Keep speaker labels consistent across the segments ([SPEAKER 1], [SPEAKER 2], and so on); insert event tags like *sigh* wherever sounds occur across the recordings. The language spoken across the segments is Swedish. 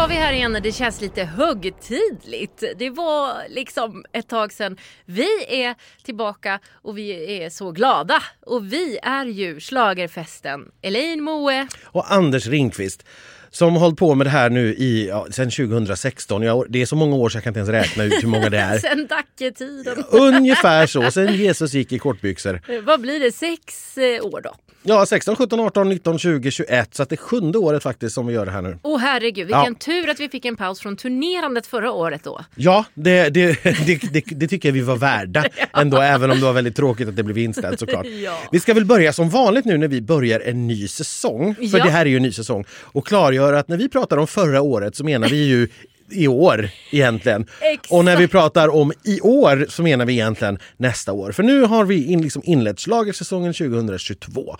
[SPEAKER 1] var vi här igen. Det känns lite högtidligt. Det var liksom ett tag sedan. Vi är tillbaka och vi är så glada. Och vi är ju Schlagerfesten. Elaine Moe.
[SPEAKER 2] Och Anders Ringqvist som har hållit på med det här nu i, ja, sedan 2016. Jag, det är så många år så jag kan inte ens räkna ut hur många det är. *laughs*
[SPEAKER 1] sen Dacketiden.
[SPEAKER 2] Ungefär så, sen Jesus gick i kortbyxor.
[SPEAKER 1] Vad blir det, sex eh, år då?
[SPEAKER 2] Ja, 16, 17, 18, 19, 20, 21. Så det är sjunde året faktiskt som vi gör det här nu.
[SPEAKER 1] Åh herregud, vilken ja. tur att vi fick en paus från turnerandet förra året då.
[SPEAKER 2] Ja, det, det, *laughs* det, det, tycker jag vi var värda ändå, *laughs* även om det var väldigt tråkigt att det blev inställt såklart. *laughs* ja. Vi ska väl börja som vanligt nu när vi börjar en ny säsong, för det här är ju en ny säsong, och klargöra att när vi pratar om förra året så menar vi ju i år egentligen.
[SPEAKER 1] Exakt.
[SPEAKER 2] Och när vi pratar om i år så menar vi egentligen nästa år. För nu har vi in, liksom inlett slagersäsongen 2022.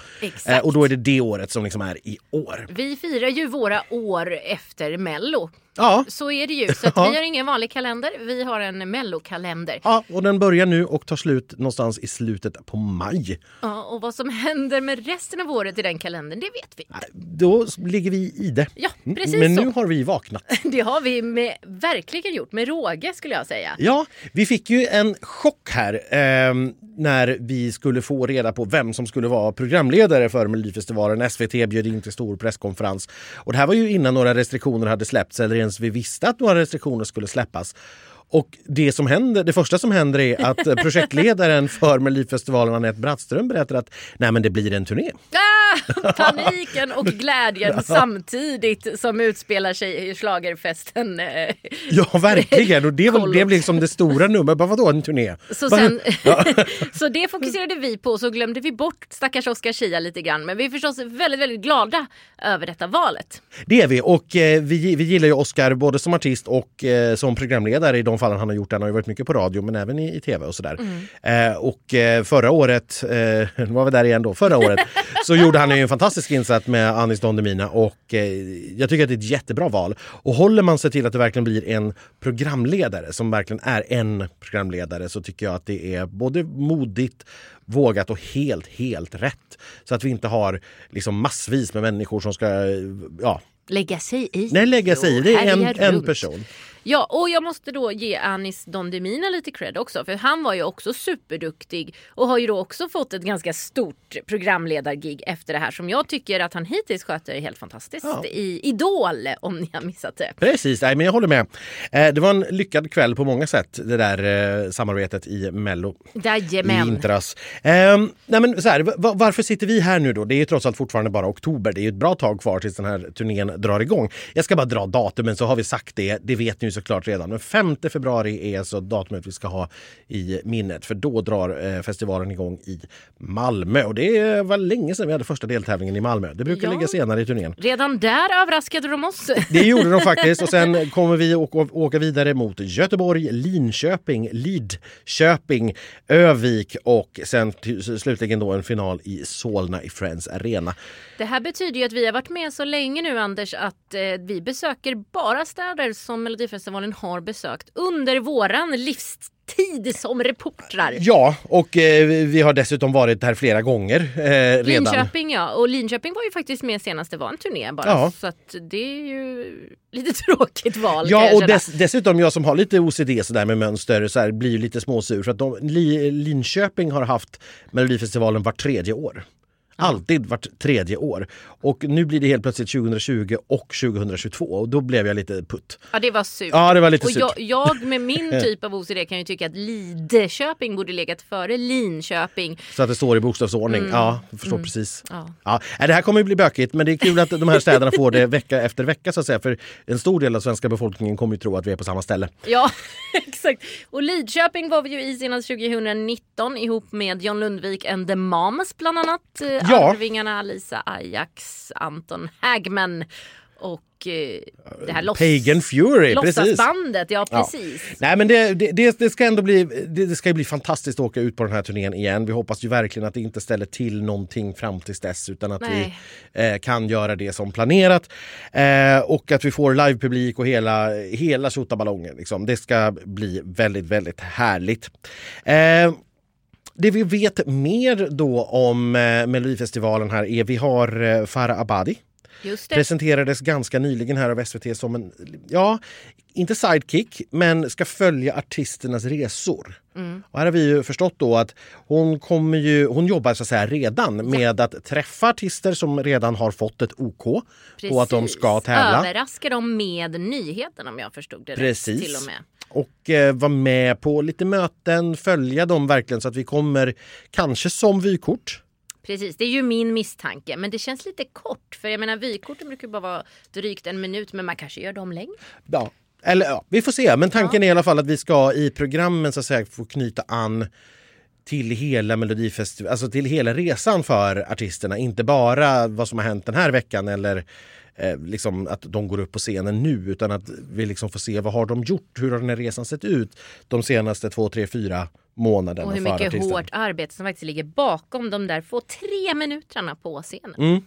[SPEAKER 2] Eh, och då är det det året som liksom är i år.
[SPEAKER 1] Vi firar ju våra år efter Mello.
[SPEAKER 2] Ja.
[SPEAKER 1] Så är det ju. Så ja. vi har ingen vanlig kalender, vi har en mellokalender.
[SPEAKER 2] Ja, och den börjar nu och tar slut någonstans i slutet på maj.
[SPEAKER 1] Ja, och vad som händer med resten av året i den kalendern, det vet vi inte.
[SPEAKER 2] Då ligger vi i det.
[SPEAKER 1] Ja, mm. precis
[SPEAKER 2] Men
[SPEAKER 1] så.
[SPEAKER 2] nu har vi vaknat. *laughs*
[SPEAKER 1] Det har vi med, verkligen gjort, med råge skulle jag säga.
[SPEAKER 2] Ja, vi fick ju en chock här eh, när vi skulle få reda på vem som skulle vara programledare för Melodifestivalen. SVT bjöd in till stor presskonferens. Och det här var ju innan några restriktioner hade släppts eller ens vi visste att några restriktioner skulle släppas. Och det som händer, det första som händer är att *laughs* projektledaren för Melodifestivalen Anette Brattström berättar att nej men det blir en turné.
[SPEAKER 1] Ah, *laughs* paniken och glädjen samtidigt som utspelar sig i slagerfesten. Eh,
[SPEAKER 2] ja verkligen och det blev liksom det stora numret. vadå en turné?
[SPEAKER 1] Så, sen, *laughs* ja. så det fokuserade vi på så glömde vi bort stackars Oscar Schia lite grann. Men vi är förstås väldigt, väldigt glada över detta valet.
[SPEAKER 2] Det är vi och eh, vi, vi gillar ju Oscar både som artist och eh, som programledare i de fallen han har gjort. Han har ju varit mycket på radio men även i, i tv och sådär. Mm. Eh, och eh, förra året, eh, *laughs* var vi där igen då, förra året *laughs* så gjorde han ju en fantastisk insats med Anis Don Demina och eh, jag tycker att det är ett jättebra val. Och håller man sig till att det verkligen blir en programledare som verkligen är en programledare så tycker jag att det är både modigt, vågat och helt, helt rätt. Så att vi inte har liksom massvis med människor som ska ja,
[SPEAKER 1] lägga sig i.
[SPEAKER 2] Nej, lägga sig i. Det är en, en person.
[SPEAKER 1] Ja, och jag måste då ge Anis Don Demina lite cred också. För han var ju också superduktig och har ju då också fått ett ganska stort programledargig efter det här som jag tycker att han hittills sköter helt fantastiskt ja. i Idol om ni har missat det.
[SPEAKER 2] Precis, nej, men jag håller med. Eh, det var en lyckad kväll på många sätt det där eh, samarbetet i Mello.
[SPEAKER 1] Jajamän.
[SPEAKER 2] I vintras. Eh, nej, men så här, varför sitter vi här nu då? Det är ju trots allt fortfarande bara oktober. Det är ju ett bra tag kvar tills den här turnén drar igång. Jag ska bara dra datumen så har vi sagt det. Det vet ni ju såklart redan. Men 5 februari är alltså datumet vi ska ha i minnet. För då drar eh, festivalen igång i Malmö. Och det var länge sedan vi hade första deltävlingen i Malmö. Det brukar ja. ligga senare i turnén.
[SPEAKER 1] Redan där överraskade de oss. *laughs*
[SPEAKER 2] Det gjorde de faktiskt. Och sen *laughs* kommer vi åka vidare mot Göteborg, Linköping, Lidköping, Övik och sen slutligen då en final i Solna i Friends Arena.
[SPEAKER 1] Det här betyder ju att vi har varit med så länge nu Anders att eh, vi besöker bara städer som Melodifestivalen har besökt under våran livstid som reportrar.
[SPEAKER 2] Ja, och eh, vi har dessutom varit här flera gånger eh, redan.
[SPEAKER 1] Linköping ja, och Linköping var ju faktiskt med senast det var en turné bara. Ja. Så att det är ju lite *laughs* tråkigt val.
[SPEAKER 2] Ja, och dess, dessutom jag som har lite OCD sådär med mönster så här, blir ju lite småsur för att de, Linköping har haft Melodifestivalen vart tredje år. Alltid vart tredje år. Och nu blir det helt plötsligt 2020 och 2022 och då blev jag lite putt.
[SPEAKER 1] Ja det var surt.
[SPEAKER 2] Ja det var lite
[SPEAKER 1] och
[SPEAKER 2] surt.
[SPEAKER 1] Jag, jag med min *laughs* typ av OCD kan ju tycka att Lidköping borde legat före Linköping.
[SPEAKER 2] Så att det står i bokstavsordning. Mm. Ja, jag förstår mm. precis. Ja. Ja. Det här kommer ju bli bökigt men det är kul att de här städerna får det vecka efter vecka så att säga. För en stor del av svenska befolkningen kommer ju tro att vi är på samma ställe.
[SPEAKER 1] Ja *laughs* exakt. Och Lidköping var vi ju i senast 2019 ihop med John Lundvik and the Moms bland annat. Ja. Arvingarna Alisa Ajax, Anton Hagman och eh, det här loss,
[SPEAKER 2] Pagan Fury,
[SPEAKER 1] låtsasbandet. Ja, precis.
[SPEAKER 2] Ja. Nej, men det, det, det, ska ändå bli, det, ska bli fantastiskt att åka ut på den här turnén igen. Vi hoppas ju verkligen att det inte ställer till någonting fram tills dess utan att Nej. vi eh, kan göra det som planerat. Eh, och att vi får livepublik och hela, hela tjottaballongen. Liksom. Det ska bli väldigt, väldigt härligt. Eh, det vi vet mer då om eh, Melodifestivalen här är vi har eh, Farah Abadi. Presenterades ganska nyligen här av SVT som en, ja, inte sidekick, men ska följa artisternas resor.
[SPEAKER 1] Mm.
[SPEAKER 2] Och här har vi ju förstått då att hon kommer ju, hon jobbar så att säga redan med att träffa artister som redan har fått ett OK på att de ska tävla.
[SPEAKER 1] Överraska dem med nyheten om jag förstod det
[SPEAKER 2] Precis.
[SPEAKER 1] rätt. Till och med.
[SPEAKER 2] Och eh, vara med på lite möten, följa dem verkligen så att vi kommer kanske som vykort.
[SPEAKER 1] Precis, det är ju min misstanke. Men det känns lite kort. För jag menar vykorten brukar bara vara drygt en minut. Men man kanske gör dem längre.
[SPEAKER 2] Ja, eller ja, vi får se. Men tanken är i alla fall att vi ska i programmen så att säga få knyta an till hela Melodifestivalen, alltså till hela resan för artisterna. Inte bara vad som har hänt den här veckan eller eh, liksom att de går upp på scenen nu utan att vi liksom får se vad har de gjort? Hur har den här resan sett ut de senaste två, tre, fyra månaderna
[SPEAKER 1] Och hur mycket
[SPEAKER 2] artisterna?
[SPEAKER 1] hårt arbete som faktiskt ligger bakom de där få tre minuterna på scenen.
[SPEAKER 2] Mm.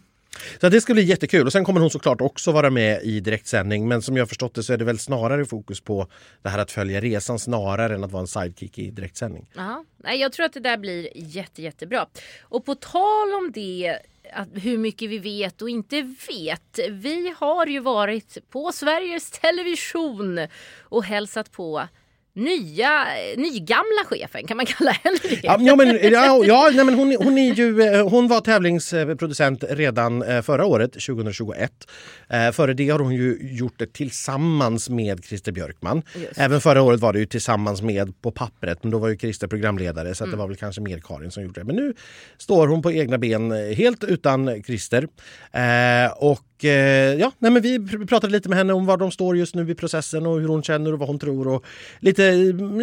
[SPEAKER 2] Så det ska bli jättekul. Och sen kommer hon såklart också vara med i direktsändning. Men som jag förstått det så är det väl snarare fokus på det här att följa resan snarare än att vara en sidekick i direktsändning.
[SPEAKER 1] Ja, jag tror att det där blir jätte, jättebra. Och på tal om det, att hur mycket vi vet och inte vet. Vi har ju varit på Sveriges Television och hälsat på nya, nygamla chefen, kan man kalla henne det?
[SPEAKER 2] Ja, men, ja, ja nej, men hon, hon, är ju, eh, hon var tävlingsproducent redan eh, förra året, 2021. Eh, före det har hon ju gjort det tillsammans med Christer Björkman.
[SPEAKER 1] Just.
[SPEAKER 2] Även förra året var det ju tillsammans med På pappret, men då var ju Christer programledare så att det var väl kanske mer Karin som gjorde det. Men nu står hon på egna ben eh, helt utan Christer. Eh, och eh, ja, nej, men vi pr- pratade lite med henne om var de står just nu i processen och hur hon känner och vad hon tror och lite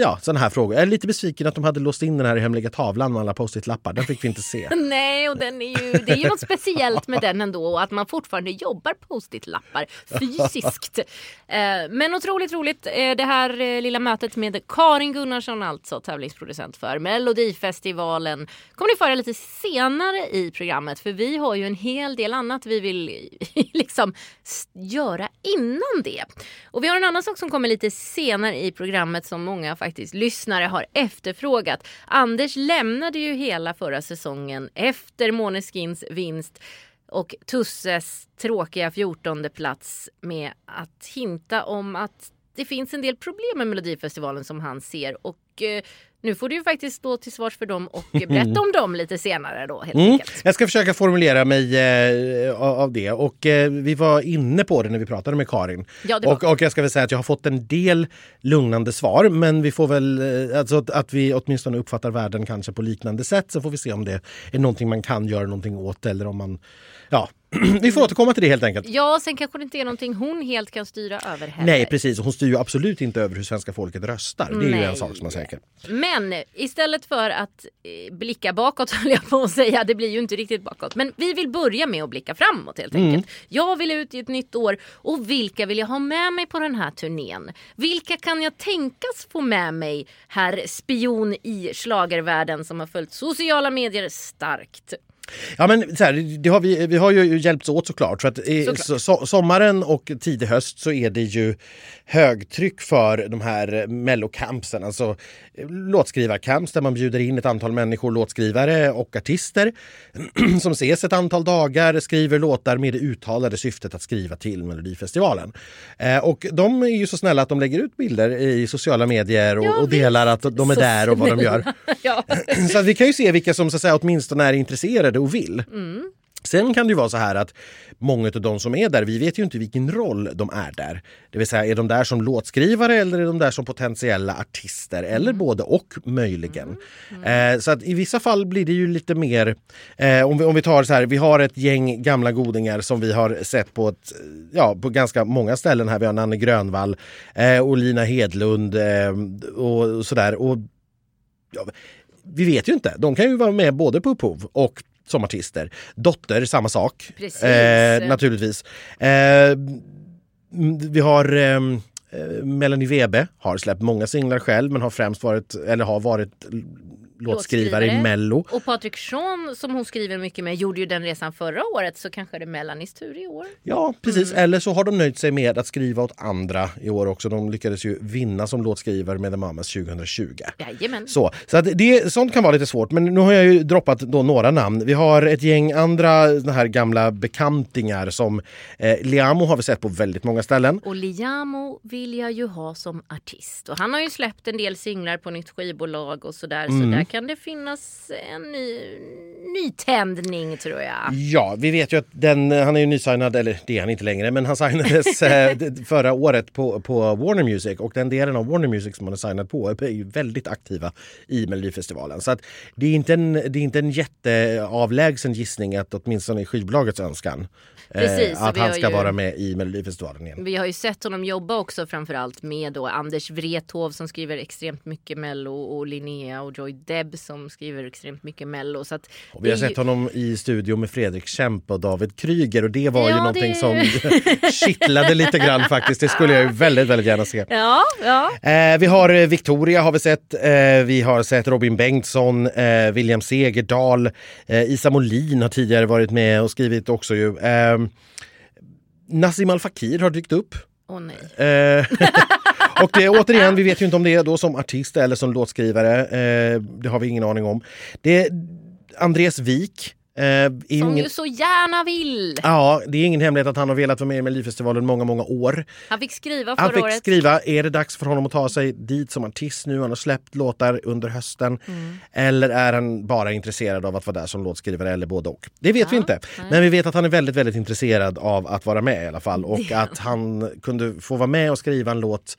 [SPEAKER 2] ja, sådana här frågor. Jag är lite besviken att de hade låst in den här hemliga tavlan med alla post-it-lappar. Den fick vi inte se. *laughs*
[SPEAKER 1] Nej, och den är ju, det är ju något speciellt med den ändå. Att man fortfarande jobbar post-it-lappar fysiskt. *laughs* Eh, Men otroligt roligt. eh, Det här lilla mötet med Karin Gunnarsson, alltså tävlingsproducent för Melodifestivalen, kommer ni föra lite senare i programmet. För vi har ju en hel del annat vi vill *laughs* liksom göra innan det. Och vi har en annan sak som kommer lite senare i programmet som många faktiskt lyssnare har efterfrågat. Anders lämnade ju hela förra säsongen efter Måneskins vinst och Tusses tråkiga 14 plats med att hinta om att det finns en del problem med Melodifestivalen som han ser och eh, nu får du ju faktiskt stå till svars för dem och *laughs* berätta om dem lite senare då helt
[SPEAKER 2] Mm.
[SPEAKER 1] enkelt.
[SPEAKER 2] Jag ska försöka formulera mig eh, av det. Och eh, vi var inne på det när vi pratade med Karin.
[SPEAKER 1] Ja,
[SPEAKER 2] och, och jag ska väl säga att jag har fått en del lugnande svar. Men vi får väl, eh, alltså att, att vi åtminstone uppfattar världen kanske på liknande sätt. Så får vi se om det är någonting man kan göra någonting åt eller om man, ja, *clears throat* vi får återkomma till det helt enkelt.
[SPEAKER 1] Ja, sen kanske det inte är någonting hon helt kan styra över heller.
[SPEAKER 2] Nej precis, hon styr ju absolut inte över hur svenska folket röstar. Det är ju
[SPEAKER 1] Nej.
[SPEAKER 2] en sak som är säker.
[SPEAKER 1] Men istället för att eh, blicka bakåt *laughs* höll jag på att säga, det blir ju inte riktigt bakåt. Men vi vill börja med att blicka framåt helt
[SPEAKER 2] Mm.
[SPEAKER 1] enkelt. Jag vill ut i ett nytt år och vilka vill jag ha med mig på den här turnén? Vilka kan jag tänkas få med mig, herr spion i schlagervärlden som har följt sociala medier starkt?
[SPEAKER 2] Ja men så här, det har vi, vi har ju hjälpts åt såklart. För att i
[SPEAKER 1] Såklart.
[SPEAKER 2] so, so, sommaren och tidig höst så är det ju högtryck för de här mellocampsen. Alltså eh, låtskrivarcamps där man bjuder in ett antal människor, låtskrivare och artister *clears throat* som ses ett antal dagar, skriver låtar med det uttalade syftet att skriva till Melodifestivalen. Eh, och de är ju så snälla att de lägger ut bilder i sociala medier och,
[SPEAKER 1] Ja,
[SPEAKER 2] och delar att de är
[SPEAKER 1] Så
[SPEAKER 2] där och vad de *laughs* gör.
[SPEAKER 1] ja. *clears throat*
[SPEAKER 2] Så vi kan ju se vilka som så att säga, åtminstone är intresserade och vill. Sen kan det ju vara så här att många av de som är där, vi vet ju inte vilken roll de är där. Det vill säga, är de där som låtskrivare eller är de där som potentiella artister? Eller både och möjligen. Eh, så att i vissa fall blir det ju lite mer, eh, om, vi, om vi tar så här, vi har ett gäng gamla godingar som vi har sett på, ett, ja, på ganska många ställen här. Vi har Nanne Grönvall eh, och Lina Hedlund eh, och sådär. Och ja, vi vet ju inte. De kan ju vara med både på upphov och som artister. Dotter, samma sak.
[SPEAKER 1] Precis.
[SPEAKER 2] Eh, naturligtvis. Eh, vi har ehm, eh, Melanie Webe har släppt många singlar själv men har främst varit, eller har varit låtskrivare i Mello.
[SPEAKER 1] Och Patrik Sean som hon skriver mycket med gjorde ju den resan förra året så kanske det är Melanies tur i år.
[SPEAKER 2] Ja precis, mm. eller så har de nöjt sig med att skriva åt andra i år också. De lyckades ju vinna som låtskrivare med The Mamas 2020.
[SPEAKER 1] Jajamän.
[SPEAKER 2] Så, så att det, sånt kan vara lite svårt men nu har jag ju droppat då några namn. Vi har ett gäng andra här gamla bekantingar som eh, Liamo har vi sett på väldigt många ställen.
[SPEAKER 1] Och Liamo vill jag ju ha som artist och han har ju släppt en del singlar på nytt skivbolag och sådär mm. så där kan det finnas en ny, nytändning tror jag.
[SPEAKER 2] Ja, vi vet ju att den, han är ju nysignad, eller det är han inte längre, men han signades *laughs* eh, förra året på, på Warner Music och den delen av Warner Music som han är signad på är ju väldigt aktiva i Melodifestivalen. Så att det är inte en, det är inte en jätteavlägsen gissning att åtminstone i skivbolagets önskan Precis, eh, att han ska ju, vara med i Melodifestivalen igen.
[SPEAKER 1] Vi har ju sett honom jobba också framförallt med då Anders Wrethov som skriver extremt mycket mello och Linnea och Joy Deb som skriver extremt mycket mello. Så att
[SPEAKER 2] och vi har sett honom i studio med Fredrik Kempe och David Kryger och det var ja, ju någonting det... som *laughs* kittlade lite grann faktiskt. Det skulle jag ju väldigt, väldigt gärna se.
[SPEAKER 1] Ja, ja.
[SPEAKER 2] Eh, vi har eh, Victoria har vi sett. Eh, vi har sett Robin Bengtsson, eh, William Segerdahl, Isa Molin har tidigare varit med och skrivit också ju. Eh, Nassim Al Fakir har dykt upp.
[SPEAKER 1] Oh, *laughs*
[SPEAKER 2] och det, återigen, vi vet ju inte om det är då som artist eller som låtskrivare. Eh, det har vi ingen aning om. Det Andres Wik
[SPEAKER 1] Eh, Som ingen... ju så gärna vill!
[SPEAKER 2] Ja, det är ingen hemlighet att han har velat vara med i Melodifestivalen många, många år.
[SPEAKER 1] Han fick skriva förra
[SPEAKER 2] Han fick
[SPEAKER 1] året.
[SPEAKER 2] skriva. Är det dags för honom att ta sig dit som artist nu? Han har släppt låtar under hösten. Mm. Eller är han bara intresserad av att vara där som låtskrivare eller både och? Det vet ja, vi inte. Nej. Men vi vet att han är väldigt, väldigt intresserad av att vara med i alla fall. Och att han kunde få vara med och skriva en låt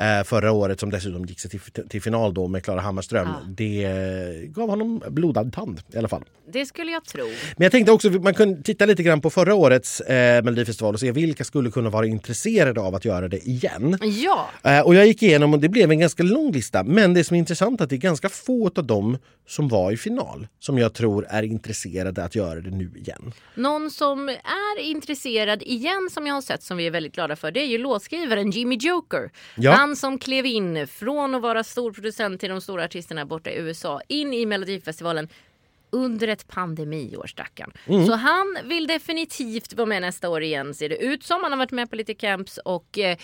[SPEAKER 2] eh, förra året som dessutom gick sig till, till final då med Klara Hammarström. Ja. Det gav honom blodad tand i alla fall.
[SPEAKER 1] Det skulle jag tro.
[SPEAKER 2] Men jag tänkte också man kunde titta lite grann på förra årets eh, Melodifestival och se vilka skulle kunna vara intresserade av att göra det igen.
[SPEAKER 1] Ja.
[SPEAKER 2] Eh, och jag gick igenom och det blev en ganska lång lista. Men det som är intressant är att det är ganska få av dem som var i final som jag tror är intresserade att göra det nu igen.
[SPEAKER 1] Någon som är intresserad igen som jag har sett som vi är väldigt glada för det är ju låtskrivaren Jimmy Joker. Ja. Han som klev in från att vara storproducent till de stora artisterna borta i USA in i Melodifestivalen under ett pandemiår stackarn. Mm. Så han vill definitivt vara med nästa år igen ser det ut som. Han har varit med på lite camps och eh,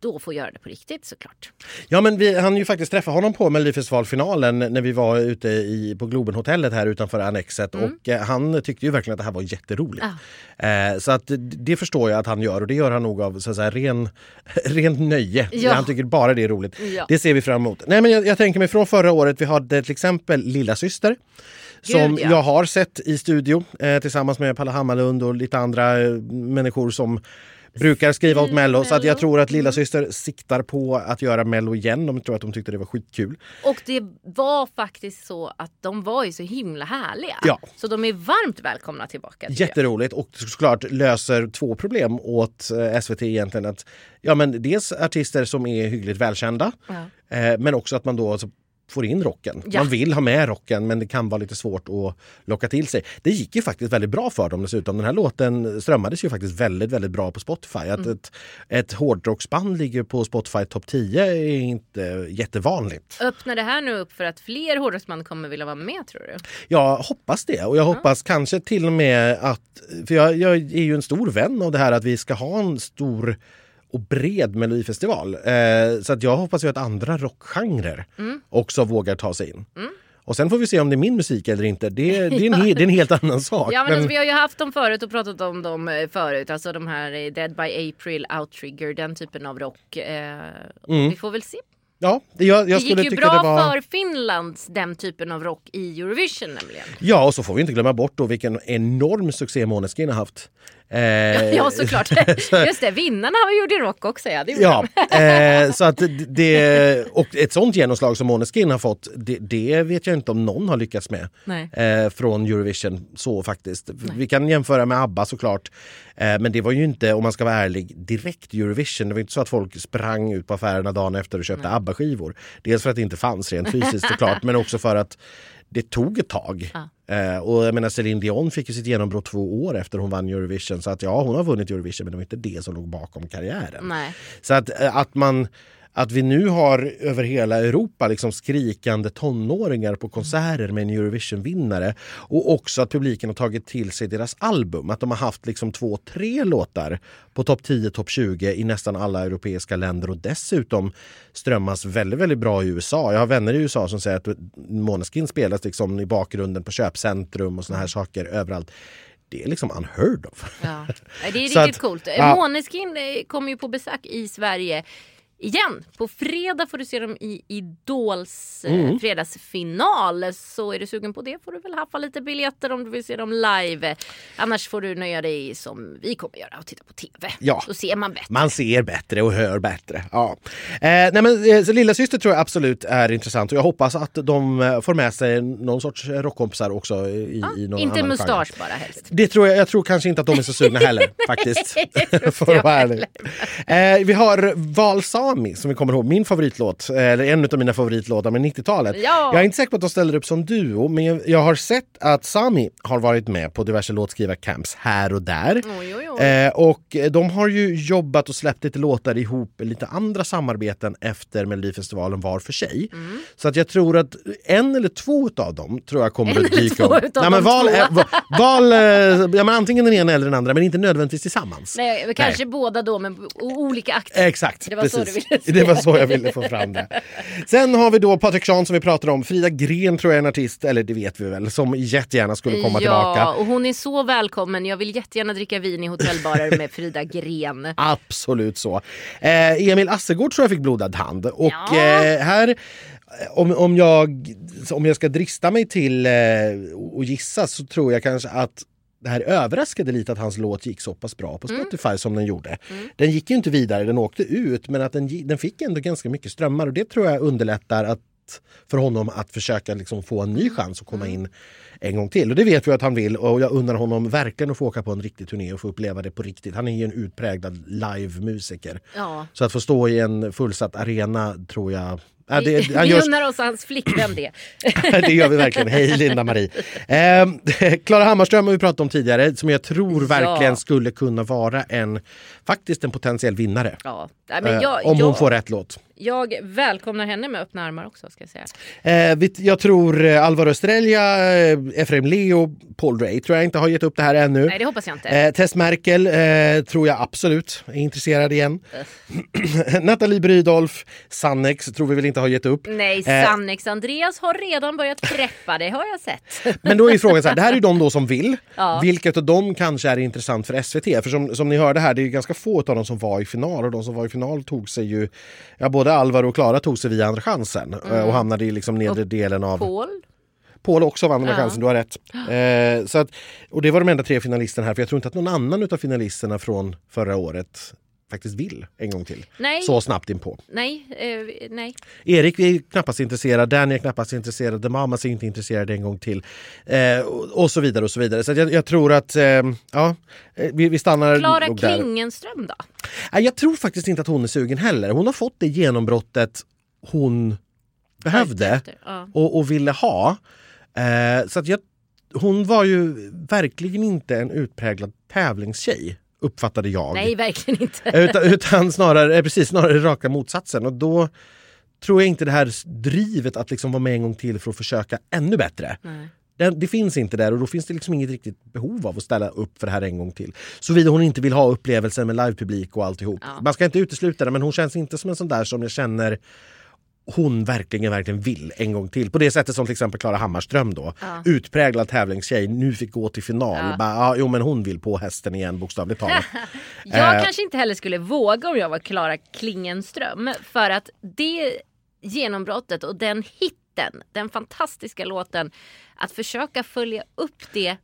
[SPEAKER 1] då få göra det på riktigt såklart.
[SPEAKER 2] Ja men vi hann ju faktiskt träffa honom på Melodifestivalfinalen när vi var ute i, på Globenhotellet här utanför Annexet mm. och eh, han tyckte ju verkligen att det här var jätteroligt. Ah. Eh, så att det förstår jag att han gör och det gör han nog av så att säga, ren, *laughs* rent nöje. Ja. Han tycker bara det är roligt. Ja. Det ser vi fram emot. Nej men jag, jag tänker mig från förra året, vi hade till exempel Lilla Syster som Gud, ja. jag har sett i studio eh, tillsammans med Palle Hammarlund och lite andra eh, människor som brukar skriva åt Mello så att jag tror att lilla syster siktar på att göra Mello igen. De tror att de tyckte det var skitkul.
[SPEAKER 1] Och det var faktiskt så att de var ju så himla härliga. Ja. Så de är varmt välkomna tillbaka.
[SPEAKER 2] Jätteroligt och såklart löser två problem åt eh, SVT egentligen. Att, ja men dels artister som är hyggligt välkända ja. eh, men också att man då får in rocken. Ja. Man vill ha med rocken men det kan vara lite svårt att locka till sig. Det gick ju faktiskt väldigt bra för dem dessutom. Den här låten strömmades ju faktiskt väldigt, väldigt bra på Spotify. Att mm. ett, ett hårdrocksband ligger på Spotify topp 10 är inte jättevanligt.
[SPEAKER 1] Öppnar det här nu upp för att fler hårdrocksband kommer vilja vara med tror du?
[SPEAKER 2] Jag hoppas det och jag hoppas ja. kanske till och med att, för jag, jag är ju en stor vän av det här att vi ska ha en stor och bred melodifestival. Eh, så att jag hoppas ju att andra rockgenrer mm. också vågar ta sig in. Mm. Och sen får vi se om det är min musik eller inte. Det, det, är, en, *laughs* det är en helt annan sak.
[SPEAKER 1] Ja, men, men... Alltså, vi har ju haft dem förut och pratat om dem eh, förut. Alltså de här eh, Dead by April, Outrigger, den typen av rock. Eh, mm. Vi får väl se
[SPEAKER 2] Ja, jag, jag
[SPEAKER 1] det gick ju bra var... för Finlands den typen av rock i Eurovision nämligen.
[SPEAKER 2] Ja, och så får vi inte glömma bort då vilken enorm succé Måneskin har haft.
[SPEAKER 1] Eh, *laughs* ja såklart. *laughs* *laughs* Just det, vinnarna har gjort rock också. Ja, det
[SPEAKER 2] ja eh, så att det, och ett sånt genomslag som Måneskin har fått det, det, vet jag inte om någon har lyckats med eh, från Eurovision. så faktiskt. Nej. Vi kan jämföra med ABBA såklart. Eh, men det var ju inte, om man ska vara ärlig, direkt Eurovision. Det var inte så att folk sprang ut på affärerna dagen efter och köpte ABBA-skivor. Dels för att det inte fanns rent fysiskt såklart men också för att det tog ett tag. Ja. Eh, och jag menar Céline Dion fick ju sitt genombrott två år efter hon vann Eurovision. Så att ja, hon har vunnit Eurovision men det var inte det som låg bakom karriären.
[SPEAKER 1] Nej.
[SPEAKER 2] Så att, eh, att man att vi nu har över hela Europa liksom skrikande tonåringar på konserter med en Eurovision-vinnare. Och också att publiken har tagit till sig deras album. Att de har haft liksom två, tre låtar på topp 10, topp 20 i nästan alla europeiska länder och dessutom strömmas väldigt, väldigt bra i USA. Jag har vänner i USA som säger att Måneskin spelas liksom i bakgrunden på köpcentrum och såna här saker överallt det är liksom unheard of.
[SPEAKER 1] Ja. Det är *laughs* riktigt
[SPEAKER 2] att-
[SPEAKER 1] coolt.
[SPEAKER 2] ja.
[SPEAKER 1] Måneskin eh, kommer ju på besök i Sverige igen. På fredag får du se dem i Idols eh,
[SPEAKER 2] Mm.
[SPEAKER 1] fredagsfinal. Så är du sugen på det får du väl haffa lite biljetter om du vill se dem live. Annars får du nöja dig som vi kommer göra och titta på TV.
[SPEAKER 2] Ja.
[SPEAKER 1] Då ser man bättre.
[SPEAKER 2] Man ser bättre och hör bättre. Ja. Eh, nej men, eh, så lilla syster tror jag absolut är intressant och jag hoppas att de eh, får med sig någon sorts rockkompisar också i, i någon
[SPEAKER 1] Inte mustasch bara helst.
[SPEAKER 2] Det tror jag, jag tror kanske inte att de är så sugna *laughs* heller faktiskt. För att vara ärlig. Eh, vi har Val Sami som vi kommer ihåg, min favoritlåt, eller en av mina favoritlåtar med 90-talet.
[SPEAKER 1] Ja.
[SPEAKER 2] Jag är inte säker på att de ställer upp som duo men jag, jag har sett att Sami har varit med på diverse låtskrivarcamps här och där.
[SPEAKER 1] Oj, oj, oj.
[SPEAKER 2] Eh, och de har ju jobbat och släppt lite låtar ihop, lite andra samarbeten efter Melodifestivalen var för sig.
[SPEAKER 1] Mm.
[SPEAKER 2] Så att jag tror att en eller två av dem tror jag kommer
[SPEAKER 1] En
[SPEAKER 2] att dyka upp. Nej, men val, eh, va- val, eh, ja, men antingen den ena eller den andra men inte nödvändigtvis tillsammans.
[SPEAKER 1] Nej, kanske båda då men olika akter.
[SPEAKER 2] Exakt, precis.
[SPEAKER 1] Ville säga.
[SPEAKER 2] Det var så jag ville få fram det. Sen har vi då Patrik Sean som vi pratade om. Frida Gren tror jag är en artist, eller det vet vi väl, som jättegärna skulle komma
[SPEAKER 1] ja,
[SPEAKER 2] tillbaka.
[SPEAKER 1] och hon är så välkommen. Jag vill jättegärna dricka vin i hotellbarer med Frida Gren. *laughs*
[SPEAKER 2] Absolut så. Eh, Emil Assegård tror jag fick blodad hand. Och
[SPEAKER 1] Ja.
[SPEAKER 2] eh, här, om, om, jag, om jag ska drista mig till eh, och gissa så tror jag kanske att det här överraskade lite att hans låt gick så pass bra på
[SPEAKER 1] Mm.
[SPEAKER 2] Spotify som den gjorde. Den gick ju inte vidare, den åkte ut men att den, den fick ändå ganska mycket strömmar och det tror jag underlättar att, för honom att försöka liksom få en ny chans att komma in en gång till. Och det vet vi att han vill och jag undrar honom verkligen att få åka på en riktig turné och få uppleva det på riktigt. Han är ju en utpräglad livemusiker.
[SPEAKER 1] Ja.
[SPEAKER 2] Så att få stå i en fullsatt arena tror jag... Ja, det,
[SPEAKER 1] vi unnar oss hans flickvän det. *laughs*
[SPEAKER 2] det gör vi verkligen. Hej Linda-Marie. Ehm, *laughs* Klara Hammarström har vi pratat om tidigare som jag tror verkligen
[SPEAKER 1] Ja.
[SPEAKER 2] skulle kunna vara en faktiskt en potentiell vinnare.
[SPEAKER 1] Ja. Nej, men
[SPEAKER 2] Eh,
[SPEAKER 1] jag,
[SPEAKER 2] om hon
[SPEAKER 1] jag,
[SPEAKER 2] får rätt låt.
[SPEAKER 1] Jag välkomnar henne med öppna armar också. Ska jag säga.
[SPEAKER 2] Eh, jag tror eh, Alvaro Estrella, eh, Efraim Leo, Paul Ray tror jag inte har gett upp det här ännu.
[SPEAKER 1] Nej, det hoppas jag inte.
[SPEAKER 2] Eh, Tess Merkel eh, tror jag absolut är intresserad igen. *clears throat* Nathalie Brydolf, Sannex tror vi väl inte har gett upp.
[SPEAKER 1] Nej,
[SPEAKER 2] eh,
[SPEAKER 1] Sannex Andreas har redan börjat preppa, det har jag sett. *laughs*
[SPEAKER 2] Men då är frågan så här, det här är ju de då som vill.
[SPEAKER 1] Ja.
[SPEAKER 2] Vilket av dem kanske är intressant för SVT? För som, som ni hörde här, det är ju ganska få av dem som var i final och de som var i final tog sig ju, ja både Alvaro och Klara tog sig via Andra chansen eh, och hamnade i liksom nedre delen av
[SPEAKER 1] Paul?
[SPEAKER 2] Paul också vann Andra
[SPEAKER 1] Ja.
[SPEAKER 2] chansen, du har rätt. Eh, så att, och det var de enda tre finalisterna här, för jag tror inte att någon annan av finalisterna från förra året faktiskt vill en gång till.
[SPEAKER 1] Nej.
[SPEAKER 2] Så snabbt inpå.
[SPEAKER 1] Nej, eh, nej.
[SPEAKER 2] Erik är knappast intresserad, Danny är knappast intresserad, The Mamas är inte intresserad en gång till. Eh, och, och så vidare och så vidare. Så jag, jag tror att, eh, ja, eh, vi, vi stannar
[SPEAKER 1] Klara
[SPEAKER 2] nog där.
[SPEAKER 1] Klingenström då?
[SPEAKER 2] Nej, jag tror faktiskt inte att hon är sugen heller. Hon har fått det genombrottet hon behövde
[SPEAKER 1] ja.
[SPEAKER 2] och, och ville ha. Eh, så att jag, hon var ju verkligen inte en utpräglad tävlingstjej, uppfattade jag.
[SPEAKER 1] Nej, verkligen inte.
[SPEAKER 2] utan, utan snarare, eh, precis, snarare raka motsatsen. Och då tror jag inte det här drivet att liksom vara med en gång till för att försöka ännu bättre.
[SPEAKER 1] Nej.
[SPEAKER 2] Det, det finns inte där och då finns det liksom inget riktigt behov av att ställa upp för det här en gång till. Såvida hon inte vill ha upplevelsen med livepublik och alltihop.
[SPEAKER 1] Ja.
[SPEAKER 2] Man ska inte utesluta det men hon känns inte som en sån där som jag känner hon verkligen, verkligen vill en gång till. På det sättet som till exempel Klara Hammarström då.
[SPEAKER 1] Ja.
[SPEAKER 2] Utpräglad tävlingstjej, nu fick gå till final.
[SPEAKER 1] Ja.
[SPEAKER 2] Bara, ja, jo men hon vill på hästen igen bokstavligt talat. *laughs*
[SPEAKER 1] Jag
[SPEAKER 2] Eh.
[SPEAKER 1] kanske inte heller skulle våga om jag var Klara Klingenström. För att det genombrottet och den hitten, den fantastiska låten, att försöka följa upp det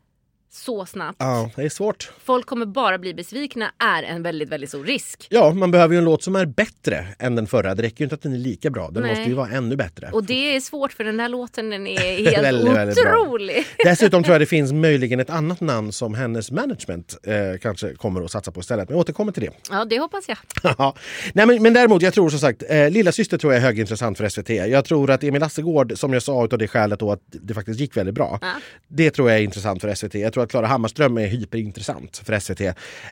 [SPEAKER 1] så snabbt.
[SPEAKER 2] ja, det är svårt.
[SPEAKER 1] Folk kommer bara bli besvikna är en väldigt, väldigt stor risk.
[SPEAKER 2] Ja, man behöver ju en låt som är bättre än den förra. Det räcker ju inte att den är lika bra, den
[SPEAKER 1] Nej.
[SPEAKER 2] måste ju vara ännu bättre.
[SPEAKER 1] Och det är svårt för den där låten den är *laughs* helt
[SPEAKER 2] Väldigt, väldigt
[SPEAKER 1] otrolig.
[SPEAKER 2] Dessutom tror jag det *laughs* finns möjligen ett annat namn som hennes management eh, kanske kommer att satsa på istället. Men jag återkommer till det.
[SPEAKER 1] Ja, det hoppas jag. *laughs*
[SPEAKER 2] Ja. Nej, men, men däremot, jag tror som sagt, eh, Lilla syster tror jag är högintressant för SVT. Jag tror att Emil Lassegård, som jag sa utav det skälet då att det faktiskt gick väldigt bra.
[SPEAKER 1] Ja.
[SPEAKER 2] Det tror jag är intressant för SVT. Jag tror att Klara Hammarström är hyperintressant för SVT.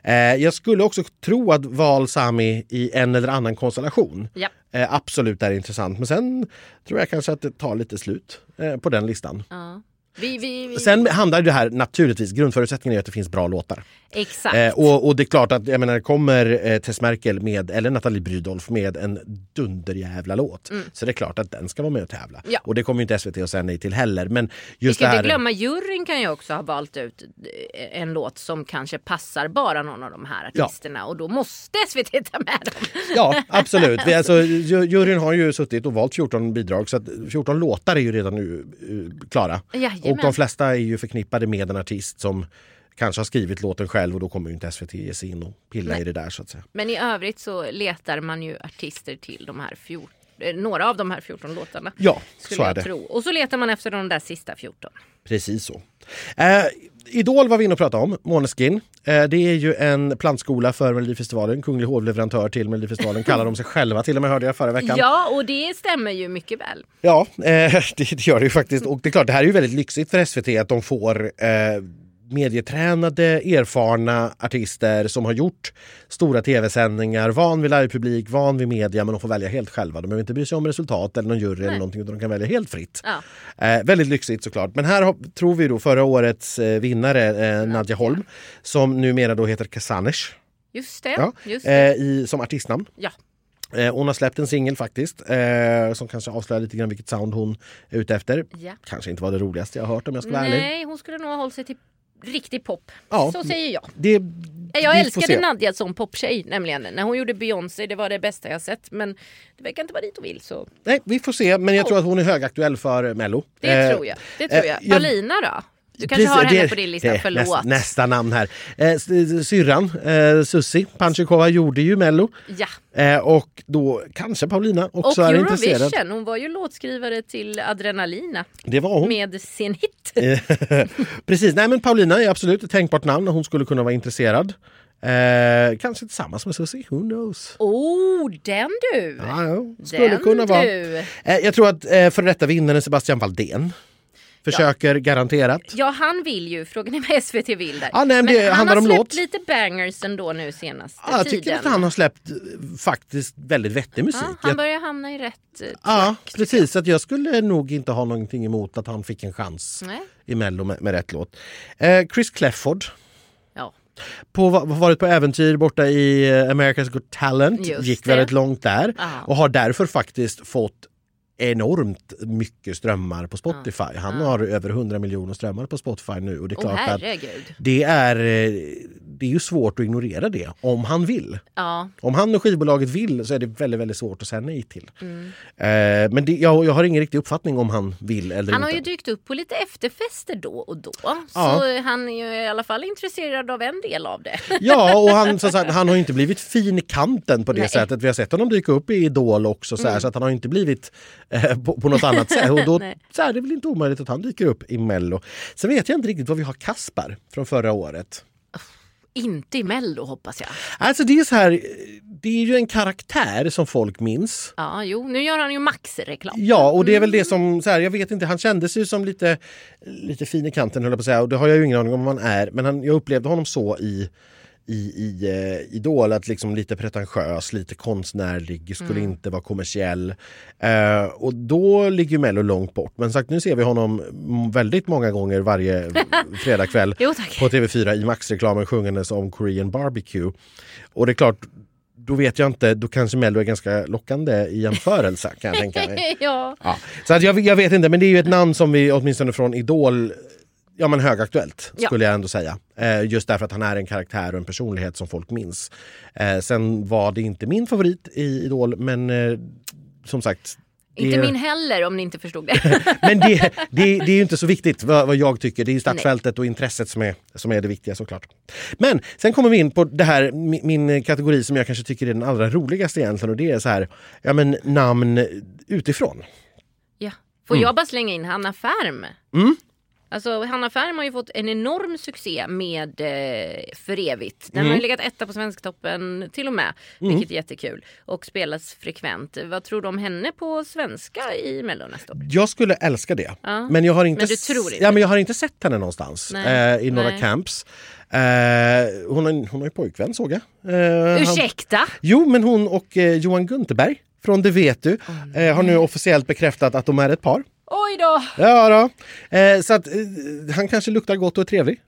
[SPEAKER 2] Eh, jag skulle också tro att Val Sami i en eller annan konstellation
[SPEAKER 1] Ja.
[SPEAKER 2] eh, absolut är intressant. Men sen tror jag kanske att det tar lite slut eh, på den listan.
[SPEAKER 1] Ja. Vi, vi, vi,
[SPEAKER 2] Sen handlar det här naturligtvis, grundförutsättningen är att det finns bra låtar.
[SPEAKER 1] Exakt.
[SPEAKER 2] Eh, och, och det är klart att jag menar, kommer eh, Tess Merkel med, eller Nathalie Brydolf med en dunderjävla låt så det är klart att den ska vara med och tävla.
[SPEAKER 1] Mm. Ja.
[SPEAKER 2] Och det kommer ju inte SVT att säga nej till heller. Men
[SPEAKER 1] Vi
[SPEAKER 2] just
[SPEAKER 1] ska
[SPEAKER 2] det här...
[SPEAKER 1] inte glömma juryn kan ju också ha valt ut eh, en låt som kanske passar bara någon av de här
[SPEAKER 2] Ja.
[SPEAKER 1] artisterna och då måste SVT ta med dem.
[SPEAKER 2] Ja, absolut. Vi, *laughs* alltså, ju- juryn har ju suttit och valt 14 bidrag så att 14 låtar är ju redan nu uh, klara.
[SPEAKER 1] Jajamän.
[SPEAKER 2] Och de flesta är ju förknippade med en artist som kanske har skrivit låten själv och då kommer ju inte SVT ge sig in och pilla i det där så att säga.
[SPEAKER 1] Men i övrigt så letar man ju artister till de här 14, eh, några av de här 14 låtarna.
[SPEAKER 2] Ja,
[SPEAKER 1] Skulle
[SPEAKER 2] så är det.
[SPEAKER 1] tro. Och så letar man efter de där sista 14.
[SPEAKER 2] Precis så. Eh, Idol var vi inne och pratade om, Måneskin. Eh, det är ju en plantskola för Melodifestivalen. Kunglig hovleverantör till Melodifestivalen *laughs* kallar de sig själva till och med hörde jag förra veckan.
[SPEAKER 1] Ja, och det stämmer ju mycket väl.
[SPEAKER 2] Ja, eh, *laughs* det, det gör det ju faktiskt. Och det är klart, det här är ju väldigt lyxigt för SVT att de får medietränade, erfarna artister som har gjort stora tv-sändningar, van vid livepublik, van vid media, men de får välja helt själva. De behöver inte bry sig om resultat eller någon jury eller någonting, utan de kan välja helt fritt.
[SPEAKER 1] Ja.
[SPEAKER 2] Eh, väldigt lyxigt såklart. Men här har, tror vi då förra årets eh, vinnare, eh, Nadja Holm, som numera då heter Kasanesh,
[SPEAKER 1] Just det.
[SPEAKER 2] ja,
[SPEAKER 1] Just
[SPEAKER 2] eh,
[SPEAKER 1] det.
[SPEAKER 2] i, som artistnamn.
[SPEAKER 1] Ja.
[SPEAKER 2] Eh, hon har släppt en singel faktiskt eh, som kanske avslöjar lite grann vilket sound hon är ute efter.
[SPEAKER 1] Ja.
[SPEAKER 2] Kanske inte var det roligaste jag har hört om jag ska vara ärlig.
[SPEAKER 1] Nej, hon skulle nog ha hållit sig till riktig pop.
[SPEAKER 2] Ja.
[SPEAKER 1] Så säger jag.
[SPEAKER 2] Det,
[SPEAKER 1] Jag
[SPEAKER 2] vi får
[SPEAKER 1] älskade. Nadja som poptjej nämligen. När hon gjorde Beyoncé, det var det bästa jag sett. Men det verkar inte vara dit hon vill. Så
[SPEAKER 2] Nej, vi får se, men jag tror att hon är högaktuell för Mello.
[SPEAKER 1] det
[SPEAKER 2] Eh,
[SPEAKER 1] tror jag. Det tror
[SPEAKER 2] eh,
[SPEAKER 1] jag.
[SPEAKER 2] jag-
[SPEAKER 1] Paulina då? Du kanske
[SPEAKER 2] Precis,
[SPEAKER 1] har henne
[SPEAKER 2] det-
[SPEAKER 1] på din lista,
[SPEAKER 2] det
[SPEAKER 1] förlåt.
[SPEAKER 2] Nästa, nästa namn här. Eh, s- syrran, eh, Susi Panchikova, gjorde ju Mello.
[SPEAKER 1] Ja.
[SPEAKER 2] Eh, och då kanske Paulina också
[SPEAKER 1] Och
[SPEAKER 2] är intresserad.
[SPEAKER 1] Eurovision, hon var ju låtskrivare till Adrenalina
[SPEAKER 2] Det var hon.
[SPEAKER 1] med sin hit. *laughs*
[SPEAKER 2] Precis, nej men Paulina är absolut ett tänkbart namn och hon skulle kunna vara intresserad. Eh, kanske tillsammans med Susi, who knows?
[SPEAKER 1] Oh, den du!
[SPEAKER 2] Ja, ja, skulle
[SPEAKER 1] den
[SPEAKER 2] kunna vara. Eh, jag tror att eh, för detta vinnaren Sebastian Valdén försöker garanterat.
[SPEAKER 1] Ja, han vill ju. Frågan är vad SVT vill där.
[SPEAKER 2] Ja, nej, men det
[SPEAKER 1] han har släppt
[SPEAKER 2] låt.
[SPEAKER 1] lite bangers ändå nu senaste
[SPEAKER 2] Ja, jag
[SPEAKER 1] tiden.
[SPEAKER 2] tycker att han har släppt eh, faktiskt väldigt vettig musik.
[SPEAKER 1] ja, han
[SPEAKER 2] Jag-
[SPEAKER 1] börjar hamna i rätt eh,
[SPEAKER 2] Ja,
[SPEAKER 1] track,
[SPEAKER 2] precis. Så att jag skulle nog inte ha någonting emot att han fick en chans
[SPEAKER 1] Nej.
[SPEAKER 2] i Mello med, med rätt låt. Eh, Chris Clefford,
[SPEAKER 1] Ja.
[SPEAKER 2] på, varit på äventyr borta i eh, America's Got Talent,
[SPEAKER 1] Just
[SPEAKER 2] gick
[SPEAKER 1] det.
[SPEAKER 2] väldigt långt där
[SPEAKER 1] Ja.
[SPEAKER 2] och har därför faktiskt fått enormt mycket strömmar på Spotify. Han har över 100 miljoner strömmar på Spotify nu och det är klart att
[SPEAKER 1] herregud.
[SPEAKER 2] det är, eh, det är ju svårt att ignorera det om han vill.
[SPEAKER 1] Ja,
[SPEAKER 2] Om han och skivbolaget vill så är det väldigt, väldigt svårt att säga nej till.
[SPEAKER 1] Mm.
[SPEAKER 2] Eh, men det, jag, jag har ingen riktig uppfattning om han vill eller
[SPEAKER 1] han har
[SPEAKER 2] inte.
[SPEAKER 1] ju dykt upp på lite efterfester då och då.
[SPEAKER 2] Ja.
[SPEAKER 1] Så han är ju i alla fall intresserad av en del av det. *laughs*
[SPEAKER 2] Ja, och han, så sagt, han har inte blivit fin i kanten på det
[SPEAKER 1] Nej.
[SPEAKER 2] sättet. Vi har sett honom dyka upp i Idol också, så, här, så att han har inte blivit eh, på, på något annat sätt. Och då *laughs* så är det väl inte omöjligt att han dyker upp i Mello. Sen vet jag inte riktigt vad vi har Kaspar från förra året.
[SPEAKER 1] Inte i Mello hoppas jag.
[SPEAKER 2] Alltså det är så här, det är ju en karaktär som folk minns.
[SPEAKER 1] Ja, jo, nu gör han ju Max-reklam.
[SPEAKER 2] Ja, och det är väl
[SPEAKER 1] Mm.
[SPEAKER 2] det som, så här, jag vet inte, han kändes ju som lite, lite fin i kanten höll jag på att säga och det har jag ju ingen aning om vad han är. Men han, jag upplevde honom så i, i, i eh, Idol, att liksom lite pretentiös, lite konstnärlig, skulle
[SPEAKER 1] Mm.
[SPEAKER 2] inte vara kommersiell. Eh, och då ligger Mello långt bort. Men sagt, nu ser vi honom väldigt många gånger varje *laughs* fredagkväll
[SPEAKER 1] Jo,
[SPEAKER 2] på TV4 i Max-reklamen sjungandes om Korean barbecue. Och det är klart, då vet jag inte, då kanske Mello är ganska lockande i jämförelse kan jag tänka mig. *laughs*
[SPEAKER 1] ja.
[SPEAKER 2] Ja. Så att jag, jag vet inte, men det är ju ett namn som vi åtminstone från Idol Ja men högaktuellt
[SPEAKER 1] Ja.
[SPEAKER 2] skulle jag ändå säga. Eh, just därför att han är en karaktär och en personlighet som folk minns. Eh, sen var det inte min favorit i Idol men eh, som sagt.
[SPEAKER 1] Inte min heller om ni inte förstod det. *laughs*
[SPEAKER 2] Men det, det, det är ju inte så viktigt vad, vad jag tycker. Det är ju startfältet och intresset som är, som är det viktiga såklart. Men sen kommer vi in på det här, min, min kategori som jag kanske tycker är den allra roligaste egentligen och det är så här, ja men namn utifrån.
[SPEAKER 1] ja. Får
[SPEAKER 2] Mm.
[SPEAKER 1] jag bara slänga in Hanna Färm? Alltså Hanna Färm har ju fått en enorm succé med eh, För evigt. Den
[SPEAKER 2] Mm.
[SPEAKER 1] har ju legat etta på Svensktoppen till och med. Vilket är jättekul. Och spelas frekvent. Vad tror du om henne på svenska i Mello nästa år?
[SPEAKER 2] Jag skulle älska det.
[SPEAKER 1] Ja.
[SPEAKER 2] Men jag har inte,
[SPEAKER 1] Men du tror inte?
[SPEAKER 2] Ja, men jag har inte sett henne någonstans eh, i några
[SPEAKER 1] Nej.
[SPEAKER 2] camps. Eh, hon, har, hon har ju pojkvän såg jag. Eh, han-
[SPEAKER 1] Ursäkta?
[SPEAKER 2] Jo, men hon och eh, Johan Gunterberg från Det vet du eh, har nu officiellt bekräftat att de är ett par.
[SPEAKER 1] Oj då!
[SPEAKER 2] Ja, då. Eh, så att eh, han kanske luktar gott och är trevlig.